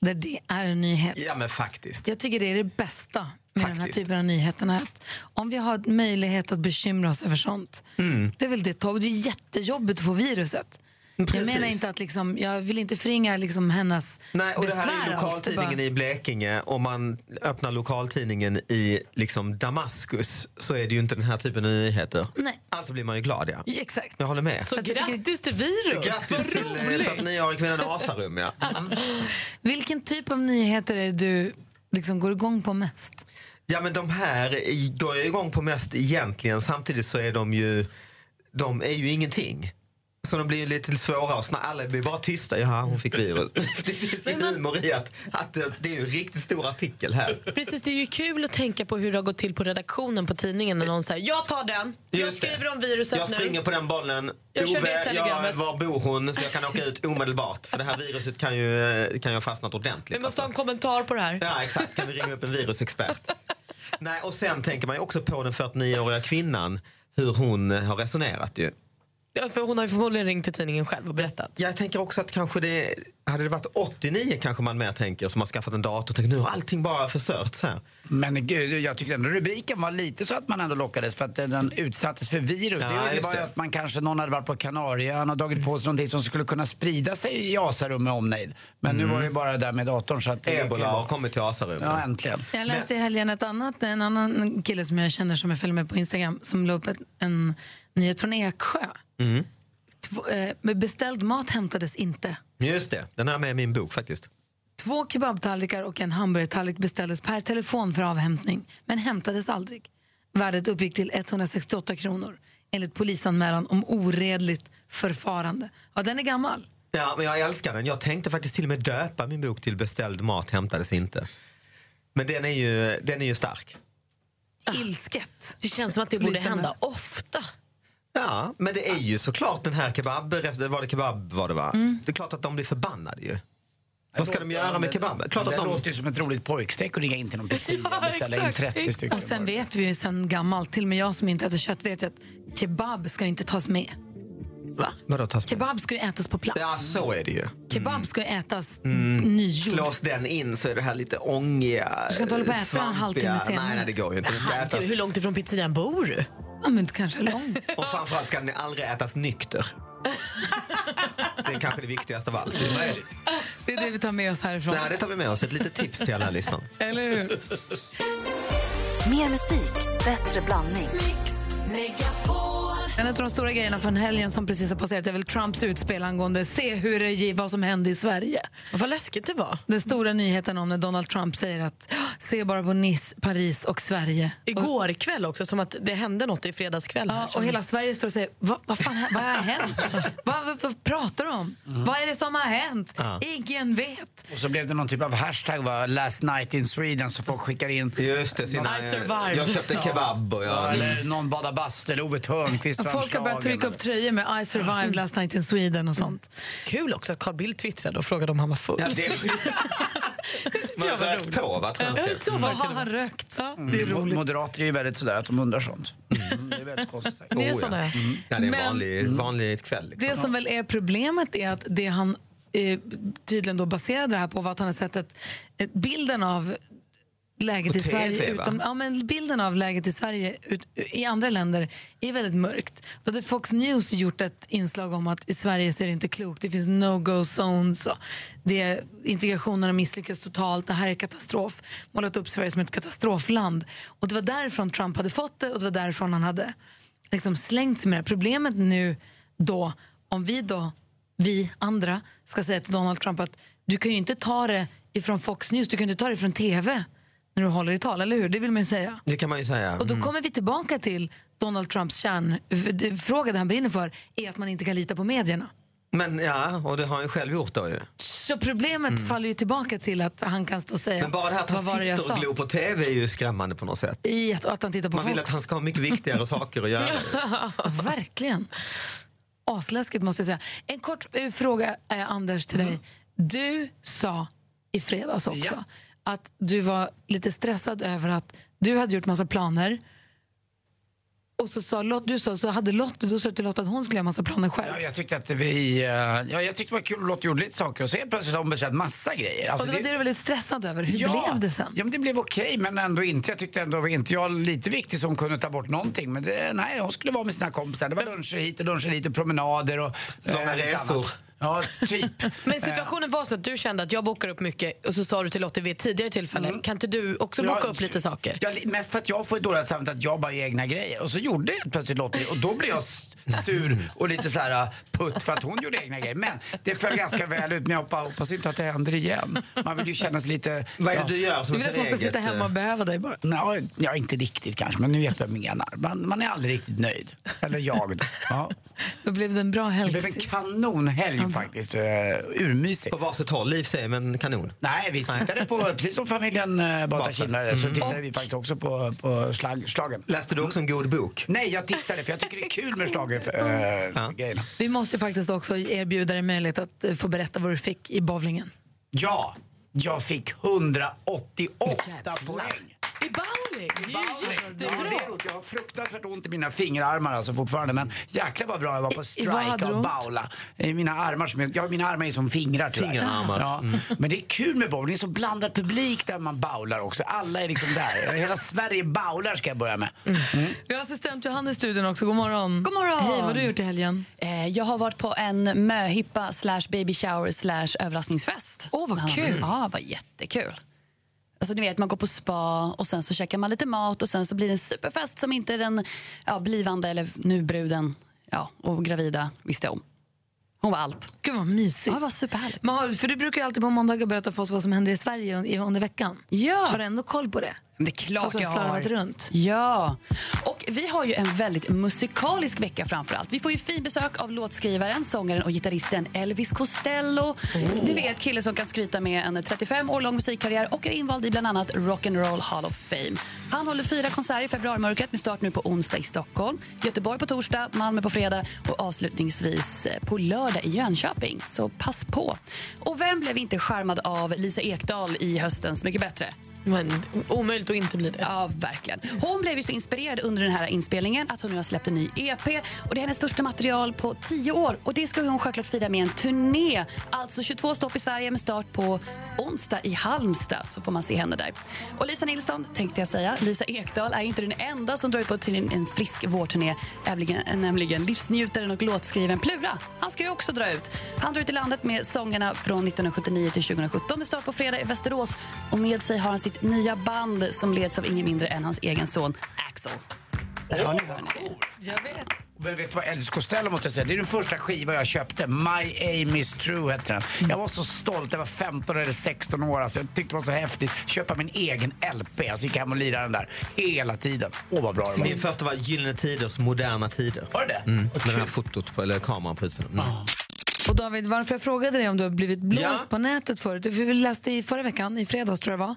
där det är en nyhet. Ja, men faktiskt. Jag tycker det är det bästa med den här typen av nyheterna. Att om vi har möjlighet att bekymra oss över sånt, Mm. det är väl det. Det är jättejobbigt att få viruset. Jag Precis. menar inte att liksom, jag vill inte förringa liksom hennes Nej, och det här är besvär lokaltidningen bara- i Blekinge. Om man öppnar lokaltidningen i liksom Damaskus så är det ju inte den här typen av nyheter. Nej. Alltså blir man ju glad, ja. Ja, Exakt. Jag håller med. Så att jag tycker- grattis till virus! Grattis till eh, roligt. 49-åriga kvinnan i Asarum, ja. Vilken typ av nyheter är det du liksom går igång på mest? Ja, men de här går jag igång på mest egentligen. Samtidigt så är de ju, de är ju ingenting. Så de blir ju lite svåra att snacka. Alla blir bara tysta. Ja, hon fick virus. det finns ju humor i att, att det, är en riktigt stor artikel här. Precis, det är ju kul att tänka på hur det har gått till på redaktionen på tidningen när någon säger jag tar den, jag Just det. skriver om viruset Jag nu. springer på den bollen. Jag kör det Ove, jag, var bor hon? Så jag kan åka ut omedelbart. För det här viruset kan ju, kan ha fastnat ordentligt. Vi måste ha en kommentar på det här. Ja, exakt. Kan vi ringa upp en virusexpert? Nej, och sen tänker man ju också på den 49-åriga kvinnan. Hur hon har resonerat ju. Ja, för hon har ju förmodligen ringt till tidningen själv och berättat. Jag tänker också att kanske det, hade det varit 89 kanske man mer tänker som har skaffat en dator och tänker nu har allting bara förstörts här. Men gud, jag tyckte ändå rubriken var lite så att man ändå lockades för att den utsattes för virus. Ja, det var ju det. att man kanske, någon hade varit på Kanarieöarna och dragit på sig någonting som skulle kunna sprida sig i Asarum med omnejd. Men nu Mm. var det bara det där med datorn så att... det Ebola har kommit till Asarum. Ja, äntligen. Jag läste i helgen ett annat, en annan kille som jag känner som jag följer med på Instagram som la upp en nyhet från Eksjö. Mm. Två, eh, med beställd mat hämtades inte. Just det, den jag med i min bok faktiskt. Två kebabtallrikar och en hamburgertallrik beställdes per telefon för avhämtning, men hämtades aldrig. Värdet uppgick till 168 kronor, enligt polisanmälan om oredligt förfarande. Ja, den är gammal. Ja, men jag älskar den. Jag tänkte faktiskt till och med döpa min bok till Beställd mat hämtades inte. Men den är ju, den är ju stark. Ilsket. Det känns som att det borde hända ofta. Ja, men det är ju såklart den här kebab, det var det kebab var det va? Det är klart att de blir förbannade ju. Vad ska de göra med kebaben? Klart det att de... låter ju som ett roligt pojkstreck att ringa in till någon pizzeria och beställa in 30 stycken. Och sen vet vi ju sen gammalt, till och med jag som inte äter kött vet ju att kebab ska ju inte tas med. Va? Vadå tas med? Kebab ska ju ätas på plats. Ja, så är det ju. Kebab ska ju ätas Mm. nygjord. Slås den in så är det här lite ångiga, Du ska inte hålla på och äta en halvtimme senare. Nej, nej, det går ju inte. Ätas... hur långt ifrån pizzerian bor du? Ja, men kanske långt. Och framförallt ska den aldrig ätas nykter. Det är kanske det viktigaste av allt. Det är det vi tar med oss härifrån. Nej, det tar vi med oss. Ett litet tips till alla lyssnare. Eller hur? Mer musik, bättre blandning. En av de stora grejerna från helgen som precis har passerat är väl Trumps utspel angående se hur det gick, vad som hände i Sverige. Vad läskigt det var. Den stora nyheten om när Donald Trump säger att se bara på Nice, Paris och Sverige. Igår kväll också, som att det hände något i fredagskväll. här. Ja, och hela Sverige står och säger, vad, vad fan vad har hänt? vad, vad, vad pratar du om? Vad är det som har hänt? Ja. Ingen vet. Och så blev det någon typ av hashtag, va? last night in Sweden, så folk skickar in... Just det, sina, I survived. jag köpte kebab och Ja, jag... eller någon badar bastu, eller Ove Thörnqvist Folk har börjat trycka upp tröjor med I survived last night in Sweden och sånt. Kul också att Carl Bildt twittrade och frågade om han var full. Ja, det... Man har rökt på, va? Tror jag. Så vad har han rökt? Det är Mm. roligt. Moderater är ju väldigt sådär att de undrar sånt. Mm, det är väldigt konstigt. Ni är Oh, ja. ja. Mm. Ja, det är en vanlig, vanlig kväll. Liksom. Det som väl är problemet är att det han eh, tydligen då baserade det här på var att han har sett ett, ett bilden av läget i Sverige, TV, utom, ja, men bilden av läget i Sverige ut, i andra länder är väldigt mörkt. Då hade Fox News gjort ett inslag om att i Sverige så är det inte klokt, det finns no-go zones. Och det är, integrationen har misslyckats totalt, det här är katastrof. Målat upp Sverige som ett katastrofland. Och det var därifrån Trump hade fått det och det var därifrån han hade liksom slängt sig med det. Problemet nu då, om vi då, vi andra, ska säga till Donald Trump att du kan ju inte ta det ifrån Fox News, du kan inte ta det från TV när du håller i tal, eller hur? Det vill man ju säga. Det kan man ju säga. Och då Mm. kommer vi tillbaka till Donald Trumps kärnfråga, det han brinner för, är att man inte kan lita på medierna. Men ja, och det har han ju själv gjort då ju. Så problemet faller ju tillbaka till att han kan stå och säga Mm. Men bara det här att han sitter och glor på TV är ju skrämmande på något sätt. I att, att han tittar på Man vill Fox. att han ska ha mycket viktigare saker att göra. Verkligen. Asläskigt måste jag säga. En kort eh, fråga, eh, Anders, till dig. Du sa i fredags också att du var lite stressad över att du hade gjort massa planer och så sa Lott, du sa, så hade Lott, då sa du till Lott att hon skulle göra massa planer själv. Ja, jag tyckte att vi, eh, ja, jag tyckte det var kul att Lotta gjorde lite saker och så helt plötsligt har hon beställt massa grejer. Alltså, och det var det du var lite stressad över. Hur ja, blev det sen? Ja, men det blev okej, men ändå inte. Jag tyckte ändå var inte jag lite viktig som kunde ta bort någonting. Men det, nej, hon skulle vara med sina kompisar. Det var luncher hit och luncher dit och promenader och Långa lite resor. annat. Ja, typ. Men situationen var så att du kände att jag bokar upp mycket och så sa du till Lotte vid ett tidigare tillfälle, kan inte du också boka Ja, upp lite saker? Ja, mest för att jag får dåligt samvete att jag bara gör egna grejer. Och så gjorde jag plötsligt Lottie och då blev jag sur och lite så här uh, putt för att hon gjorde egna grejer. Men det föll ganska väl ut men jag hoppas, hoppas inte att det händer igen. Man vill ju känna sig lite... Vad är det du gör som Du vill att hon ska sitta hemma och eh, behöva dig bara? Ja, ja, inte riktigt kanske, men nu vet vad jag menar. Man, man är aldrig riktigt nöjd. Eller jag då. Ja. Då blev det en bra Det helg. blev en kanonhelg faktiskt. Uh, urmysigt. På varsitt håll, liv säger men kanon. Nej, vi tittade på, precis som familjen uh, Bata Kindare, så tittade vi faktiskt också på, på slag, slagen. Läste du också en god bok? Nej, jag tittade för jag tycker det är kul med schlagergrejerna. Vi måste faktiskt också erbjuda dig möjlighet att eh, få berätta vad du fick i bowlingen. Ja, jag fick 188 poäng. I bowling? Det är ju Ja, jättebra. det är roligt. Jag har fruktansvärt ont i mina fingerarmar alltså fortfarande. Men jäklar vad bra jag var på strike och bowla. I mina armar som ja, mina armar är som fingrar tyvärr. Fingerarmar. Ja. Men det är kul med bowling. Det är så blandad publik där man bowlar också. Alla är liksom där. Hela Sverige bowlar ska jag börja med. Vi har assistent Johanna i studion också. God morgon. God morgon. Hej, vad har du gjort i helgen? Eh, jag har varit på en möhippa slash baby shower slash överraskningsfest. Åh, vad Ja, kul. Ja, vad jättekul. Alltså, ni vet, man går på spa och sen så käkar man lite mat och sen så blir det en superfest som inte den ja, blivande eller nu bruden ja, och gravida visste om. Hon var allt. Gud vad mysigt. Ja, det var superhärligt. Men har, för du brukar ju alltid på måndagar berätta för oss vad som händer i Sverige un- under veckan. Ja. Har du ändå koll på det? Det är klart jag har slarvat runt. Ja, och vi har ju en väldigt musikalisk vecka framför allt. Vi får ju fin besök av låtskrivaren, sångaren och gitarristen Elvis Costello. Du vet, kille som kan skryta med en 35 år lång musikkarriär och är invald i bland annat Rock'n'Roll Hall of Fame. Han håller fyra konserter i februarimörkret med start nu på onsdag i Stockholm, Göteborg på torsdag, Malmö på fredag och avslutningsvis eh, på lördag i Jönköping. Så pass på. Och vem blev inte charmad av Lisa Ekdahl i höstens Mycket bättre? Men omöjligt att inte bli det. Ja, verkligen. Hon blev ju så inspirerad under den här inspelningen att hon nu har släppt en ny EP. Och Det är hennes första material på tio år. Och Det ska hon självklart fira med en turné. Alltså 22 stopp i Sverige med start på onsdag i Halmstad. Så får man se henne där. Och Lisa Nilsson, tänkte jag säga. Lisa Ekdahl är inte den enda som drar ut på till en, frisk vårturné. Nämligen, nämligen livsnjutaren och låtskrivaren Plura. Han ska ju också dra ut. Han drar ut i landet med sångerna från 1979 till 2017 med start på fredag i Västerås. Och med sig har han sitt nya band som leds av ingen mindre än hans egen son Axel. Där har ni. Jag vet. Men vet du vad Elvis Costello måste jag säga? Det är den första skiva jag köpte. My aim is true hette den. Jag var så stolt. Jag var 15 eller 16 år. Alltså, jag tyckte det var så häftigt. Köpa min egen LP. Alltså gick hem och lirade den där hela tiden. Åh vad bra det var. Min första var Gyllene Tiders moderna tider. Var det det? Mm, med det här fotot på, eller kameran på utsidan. Mm. Och David, varför jag frågade dig om du har blivit blåst Ja. på nätet förut? För vi läste i förra veckan, i fredags tror jag det var,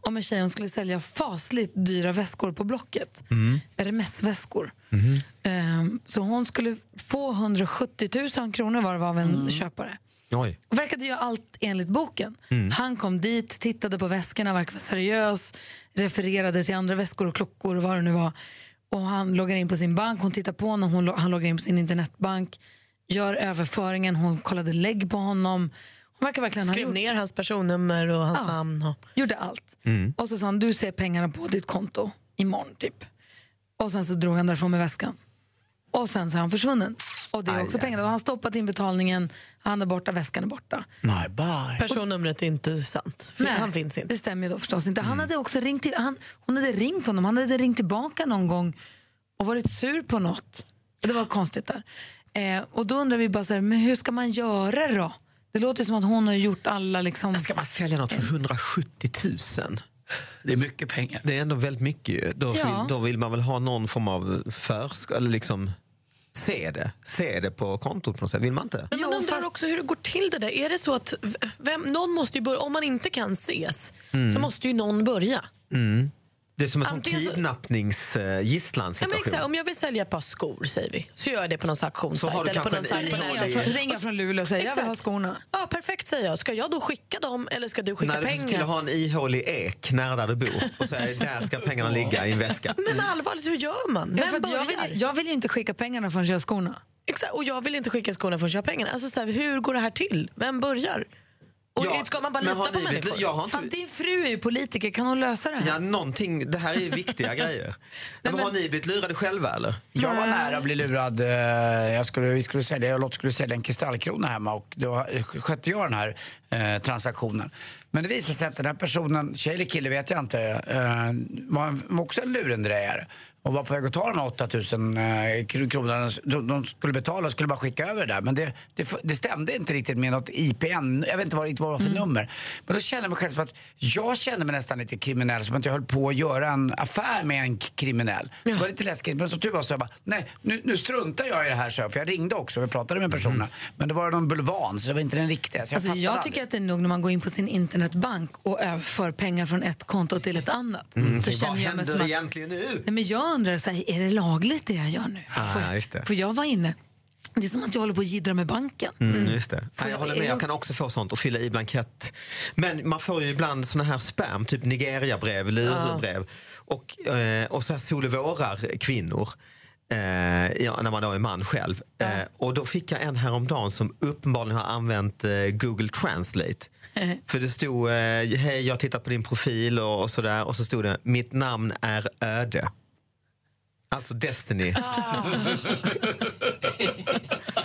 om en tjej som skulle sälja fasligt dyra väskor på Blocket. Mm. RMS-väskor. Mhm. Ehm, så hon skulle få 170 000 kronor var det var av en köpare. Oj. Och verkade göra allt enligt boken. Mm. Han kom dit, tittade på väskorna, verkade vara seriös, refererade till andra väskor och klockor och vad det nu var. Och han loggar in på sin bank, hon tittar på honom, hon, han loggar in på sin internetbank, gör överföringen, hon kollade lägg på honom. Han verkar verkligen ha Skrev gjort. ner hans personnummer och hans Ja. namn. Och... Gjorde allt. Mm. Och så sa han, du ser pengarna på ditt konto imorgon typ. Och sen så drog han därifrån med väskan. Och sen så är han försvunnen. Och det är Aj, också aj. pengarna. Har han stoppat in betalningen, han är borta, väskan är borta. My bye. Personnumret är inte sant. För Han finns inte. Det stämmer ju då förstås inte. Mm. Han hade också ringt till, han, hon hade ringt honom, han hade ringt tillbaka någon gång och varit sur på något. Det var konstigt där. Eh, och då undrar vi bara så här, men hur ska man göra då? Det låter som att hon har gjort alla liksom... Ska man sälja något för 170 000? Det är mycket pengar. Det är ändå väldigt mycket. Då, Ja. vill, då vill man väl ha någon form av försk... Eller liksom se det. Se det på kontot på något sätt. Vill man inte? Men man undrar också hur det går till det där. Är det så att vem, någon måste ju börja, om man inte kan ses Mm. så måste ju någon börja. Mm. Det är som en så- kidnappningsgisslansituation. Ja, men exakt, om jag vill sälja ett par skor säger vi, så gör jag det på någon Så har auktionssajt. du eller på kanske någon en sajt på ihålig- nätet. Ringa från, Luleå och säga, jag vill ha Exakt. skorna. Ja, perfekt säger jag. Ska jag då skicka dem eller ska du skicka Nej, du pengar? att ha en ihålig ek nära där du bor och säga där ska pengarna ligga i en väska. Men allvarligt, hur gör man? Ja, Vem för att jag, börjar? vill, jag vill ju inte skicka pengarna förrän jag har skorna. Exakt, och jag vill inte skicka skorna förrän jag har pengarna. Alltså, så här, hur går det här till? Vem börjar? Och Ja, ska man bara men lita har på människor? jag har inte- Fan, din fru är ju politiker, kan hon lösa det här? Ja, någonting. Det här är viktiga grejer. Men, har ni blivit lurade själva eller? Jag var nära att bli lurad. eh, Jag skulle, vi skulle sälja, jag och Lotta skulle sälja en kristallkrona hemma och då skötte jag den här eh, transaktionen. Men det visade sig att den här personen, tjej eller kille vet jag inte, eh, var, en, var också en lurendrejare. Och var på väg att ta de här 8000 eh, kr- kronorna de, de skulle betala och skulle bara skicka över det där. Men det, det, det stämde inte riktigt med något IPN, jag vet inte vad, det var för nummer. Men då kände jag mig själv som att jag kände mig nästan lite kriminell, som att jag höll på att göra en affär med en kriminell. Så det var lite läskigt. Men som tur var så jag bara, nej nu, nu struntar jag i det här så jag, för jag ringde också och pratade med personen. Men det var någon bulvan så det var inte den riktiga. Så jag, Alltså, jag aldrig. tycker att det är nog när man går in på sin internetbank och överför pengar från ett konto till ett annat. Mm, så så vad känner jag mig händer som att, egentligen nu? nej, men jag undrar, så här, är det lagligt det jag gör nu? Ah, just det. För jag var inne, det är som att jag håller på att jiddra med banken. Mm, just det. Ja, jag jag- håller med, jag kan också få sånt och fylla i blankett. Men man får ju ibland såna här spam, typ Nigeria-brev, lurbrev och, eh, och så här sol och vårar kvinnor. Eh, ja, när man då är man själv. Eh, och då fick jag en häromdagen som uppenbarligen har använt eh, Google Translate. För det stod, eh, hej jag har tittat på din profil och, och sådär och så stod det, mitt namn är öde. Alltså Destiny.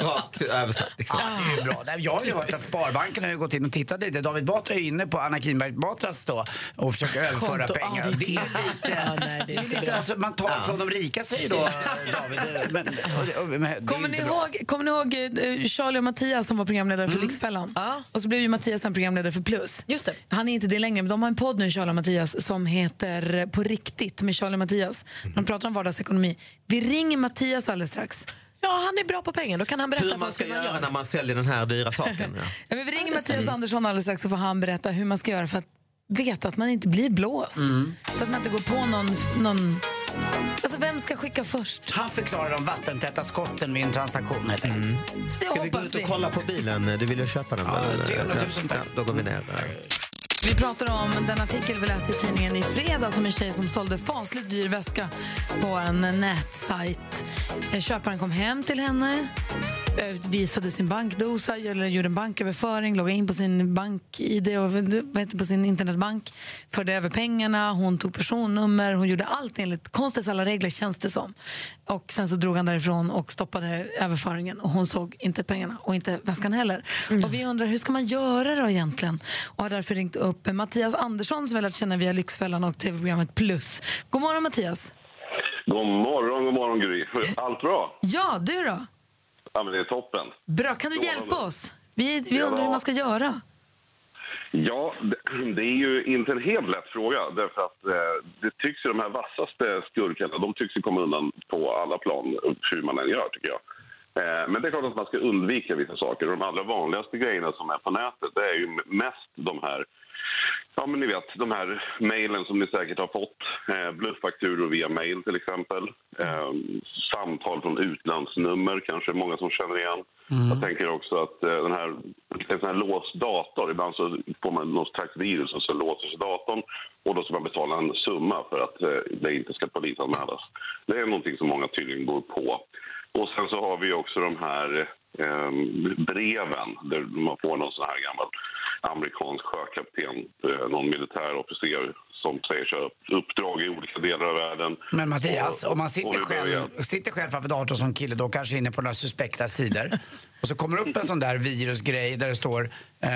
Rakt översatt. Liksom. Ja, det är ju bra. Nej, Jag har ju hört att Sparbanken har ju gått in och tittat lite. David Batra är inne på Anna Kinberg Batras då och försöker överföra Konto. pengar. Ja, det är lite- lite, Ja, nej, det är inte lite bra. alltså, man tar från de rika säger då David. Men, och, och, men, det är Kommer ni, ihåg, kommer ni ihåg eh, Charlie och Mattias som var programledare för Lyxfällan? Och så blev ju Mattias sen programledare för Plus. Just det. Han är inte det längre, men de har en podd nu, Charlie och Mattias, som heter På riktigt med Charlie och Mattias. De pratar om vardagsekonomi. Vi ringer Mattias alldeles strax. Ja, han är bra på pengar. Då kan han berätta Hur man ska hur man göra gör. när man säljer den här dyra saken. Ja. Ja, vi ringer Mattias Andersson alldeles strax så får han berätta hur man ska göra för att veta att man inte blir blåst. Så att man inte går på någon... någon... Alltså vem ska skicka först? Han förklarar de vattentäta skotten vid en transaktion helt enkelt. Det Ska vi gå ut och vi. kolla på bilen? Du vill ju köpa den? Ja, väl? 300 000 tack. Ja, då går vi ner. Vi pratar om den artikel vi läste i tidningen i fredags om en tjej som sålde fasligt dyr väska på en nätsajt. Eh, köparen kom hem till henne, visade sin bankdosa, eller gjorde en banköverföring, loggade in på sin bank-id och på sin internetbank, förde över pengarna, hon tog personnummer, hon gjorde allt enligt konstens alla regler känns det som. Och sen så drog han därifrån och stoppade överföringen och hon såg inte pengarna och inte väskan heller. Och vi undrar hur ska man göra då egentligen? Och har därför ringt upp Mattias Andersson som vi lärt känna via Lyxfällan och tv-programmet Plus. God morgon Mattias! God morgon, god morgon Gry. Allt bra? Ja, du då? Ja, men det är toppen. Bra, kan du hjälpa oss? Vi, vi Ja. undrar hur man ska göra. Ja, det, det är ju inte en helt lätt fråga därför att eh, det tycks ju de här vassaste skurkarna, de tycks ju komma undan på alla plan hur man än gör tycker jag. Eh, men det är klart att man ska undvika vissa saker. De allra vanligaste grejerna som är på nätet det är ju mest de här Ja, men ni vet, de här mejlen som ni säkert har fått. Eh, blufffakturor via mejl till exempel. Eh, samtal från utlandsnummer kanske många som känner igen. Jag tänker också att eh, den här, en sån här låst dator, ibland så får man någon slags virus och så låser sig datorn och då ska man betala en summa för att eh, det inte ska polisanmälas. Det är någonting som många tydligen går på. Och sen så har vi också de här eh, breven där man får någon sån här gammal amerikansk sjökapten, eh, någon militärofficer som säger sig ha upp- uppdrag i olika delar av världen. Men Mattias, Och- om man sitter själv, sitter själv framför datorn som kille då kanske inne på några suspekta sidor och så kommer upp en sån där virusgrej där det står eh,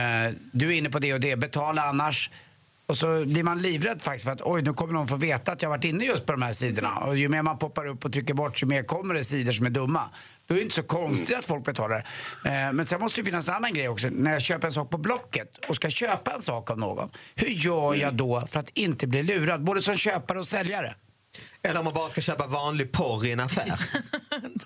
du är inne på det och det, betala annars. Och så blir man livrädd faktiskt för att oj, nu kommer någon få veta att jag varit inne just på de här sidorna. Och ju mer man poppar upp och trycker bort, ju mer kommer det sidor som är dumma. Då är det inte så konstigt att folk betalar. Eh, men sen måste det finnas en annan grej också. När jag köper en sak på Blocket och ska köpa en sak av någon. Hur gör jag då för att inte bli lurad? Både som köpare och säljare. Eller om man bara ska köpa vanlig porr i en affär.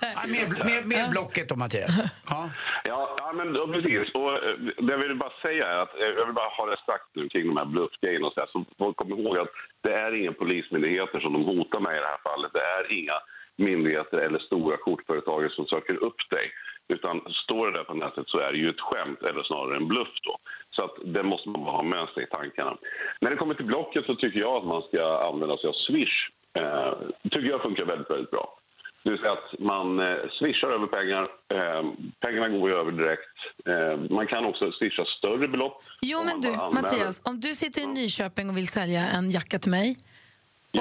Ja, mer, mer, mer Blocket då Mattias. Ja. Ja, ja men ja, precis. Och, eh, det jag vill bara säga är att eh, jag vill bara ha det sagt nu kring de här bluffgrejerna och så, här, så folk kommer ihåg att det är inga polismyndigheter som de hotar med i det här fallet. Det är inga myndigheter eller stora kortföretag som söker upp dig. Utan står det där på nätet så är det ju ett skämt eller snarare en bluff då. Så att det måste man ha med sig i tankarna. När det kommer till Blocket så tycker jag att man ska använda sig av Swish. Eh, tycker jag funkar väldigt, väldigt bra. Det vill säga att man eh, swishar över pengar. Eh, pengarna går ju över direkt. Eh, man kan också swisha större belopp. Jo, men du. Mattias, om du sitter i Nyköping och vill sälja en jacka till mig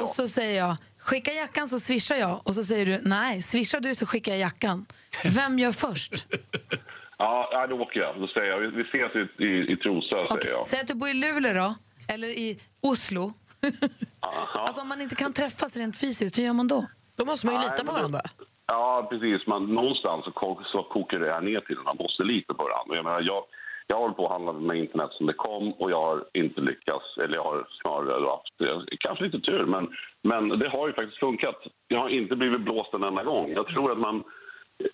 och så säger jag skicka jackan så swishar jag och så säger du nej, swishar du så skickar jag jackan. Vem gör först? Ja, då åker jag. Då säger jag, vi vi ses i, i, i Trosa, säger jag. Säg att du bor i Luleå då, eller i Oslo. Alltså om man inte kan träffas rent fysiskt, hur gör man då? Då måste man ju lita på men varandra. Ja, precis. Man, någonstans så, så kokar det här ner till att man måste lita på varandra. Jag, menar, jag, jag håller på att handla med internet som det kom och jag har inte lyckats. Eller jag har snarare haft kanske lite tur, men, men det har ju faktiskt funkat. Jag har inte blivit blåst en enda gång. Jag tror att man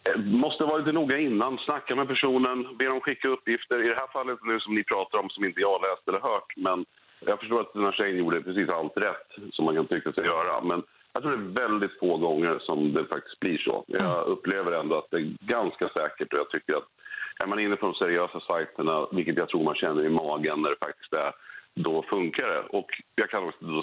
eh, måste vara lite noga innan, snacka med personen, be dem skicka uppgifter. I det här fallet nu som ni pratar om, som inte jag läst eller hört, men jag förstår att den här tjejen gjorde precis allt rätt som man kan tycka sig göra. Men jag tror det är väldigt få gånger som det faktiskt blir så. Jag upplever ändå att det är ganska säkert och jag tycker att är man inne på de seriösa sajterna, vilket jag tror man känner i magen när det faktiskt är, då funkar det. Och jag kan också då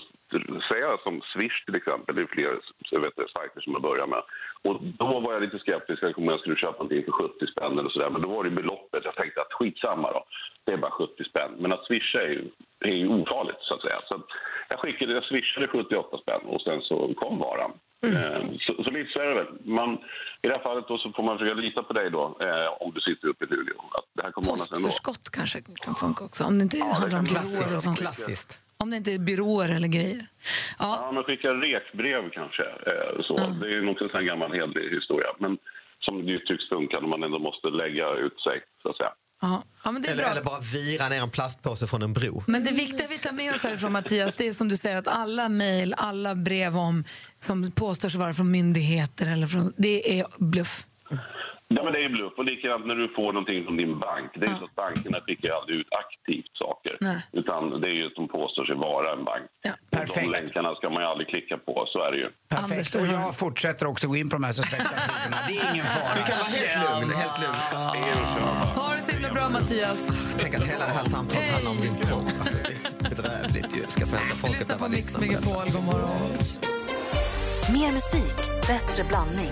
säga som Swish till exempel, det är fler vet, sajter som jag börjar med. Och då var jag lite skeptisk om jag skulle köpa någonting för 70 spänn eller sådär. Men då var det beloppet. Jag tänkte att skitsamma då. Det är bara 70 spänn. Men att swisha är ju, är ju ofarligt så att säga. Så jag skickade, jag swishade 78 spänn och sen så kom varan. Eh, Så, så lite så är det väl. Man, I det här fallet då så får man försöka lita på dig då, eh, om du sitter uppe i Luleå. Att det här kommer. Postförskott kanske kan funka också, om det inte handlar om byråer och sånt. Klassiskt. Om det inte är byråer eller grejer. Ja, men skicka rekbrev kanske. Eh, så. Det är ju också en sån gammal hederlig historia. Men som det ju tycks funka när man ändå måste lägga ut sig, så att säga. Ja. Ja, Eller, eller bara vira ner en plastpåse från en bro. Men det viktiga vi tar med oss härifrån Mattias, det är som du säger att alla mejl, alla brev om, som påstår sig vara från myndigheter eller från, det är bluff. Ja, men det är ju bluff. Och likadant när du får någonting från din bank. Det är ju så att bankerna skickar aldrig ut aktivt saker. Nej. Utan det är ju att de påstår sig vara en bank. Perfekt. De länkarna ska man ju aldrig klicka på, så är det ju. Perfekt. Och jag fortsätter också gå in på de här suspekta sidorna. Det är ingen fara. Du kan vara helt lugn. Helt lugn. Ha det så himla bra Mattias. Tänk att hela det här samtalet handlar om din porr. Alltså, det är bedrövligt ju. Ska svenska folket Lyssna på behöva Mix lyssna på det? Megapol, god morgon. Mer musik, bättre blandning.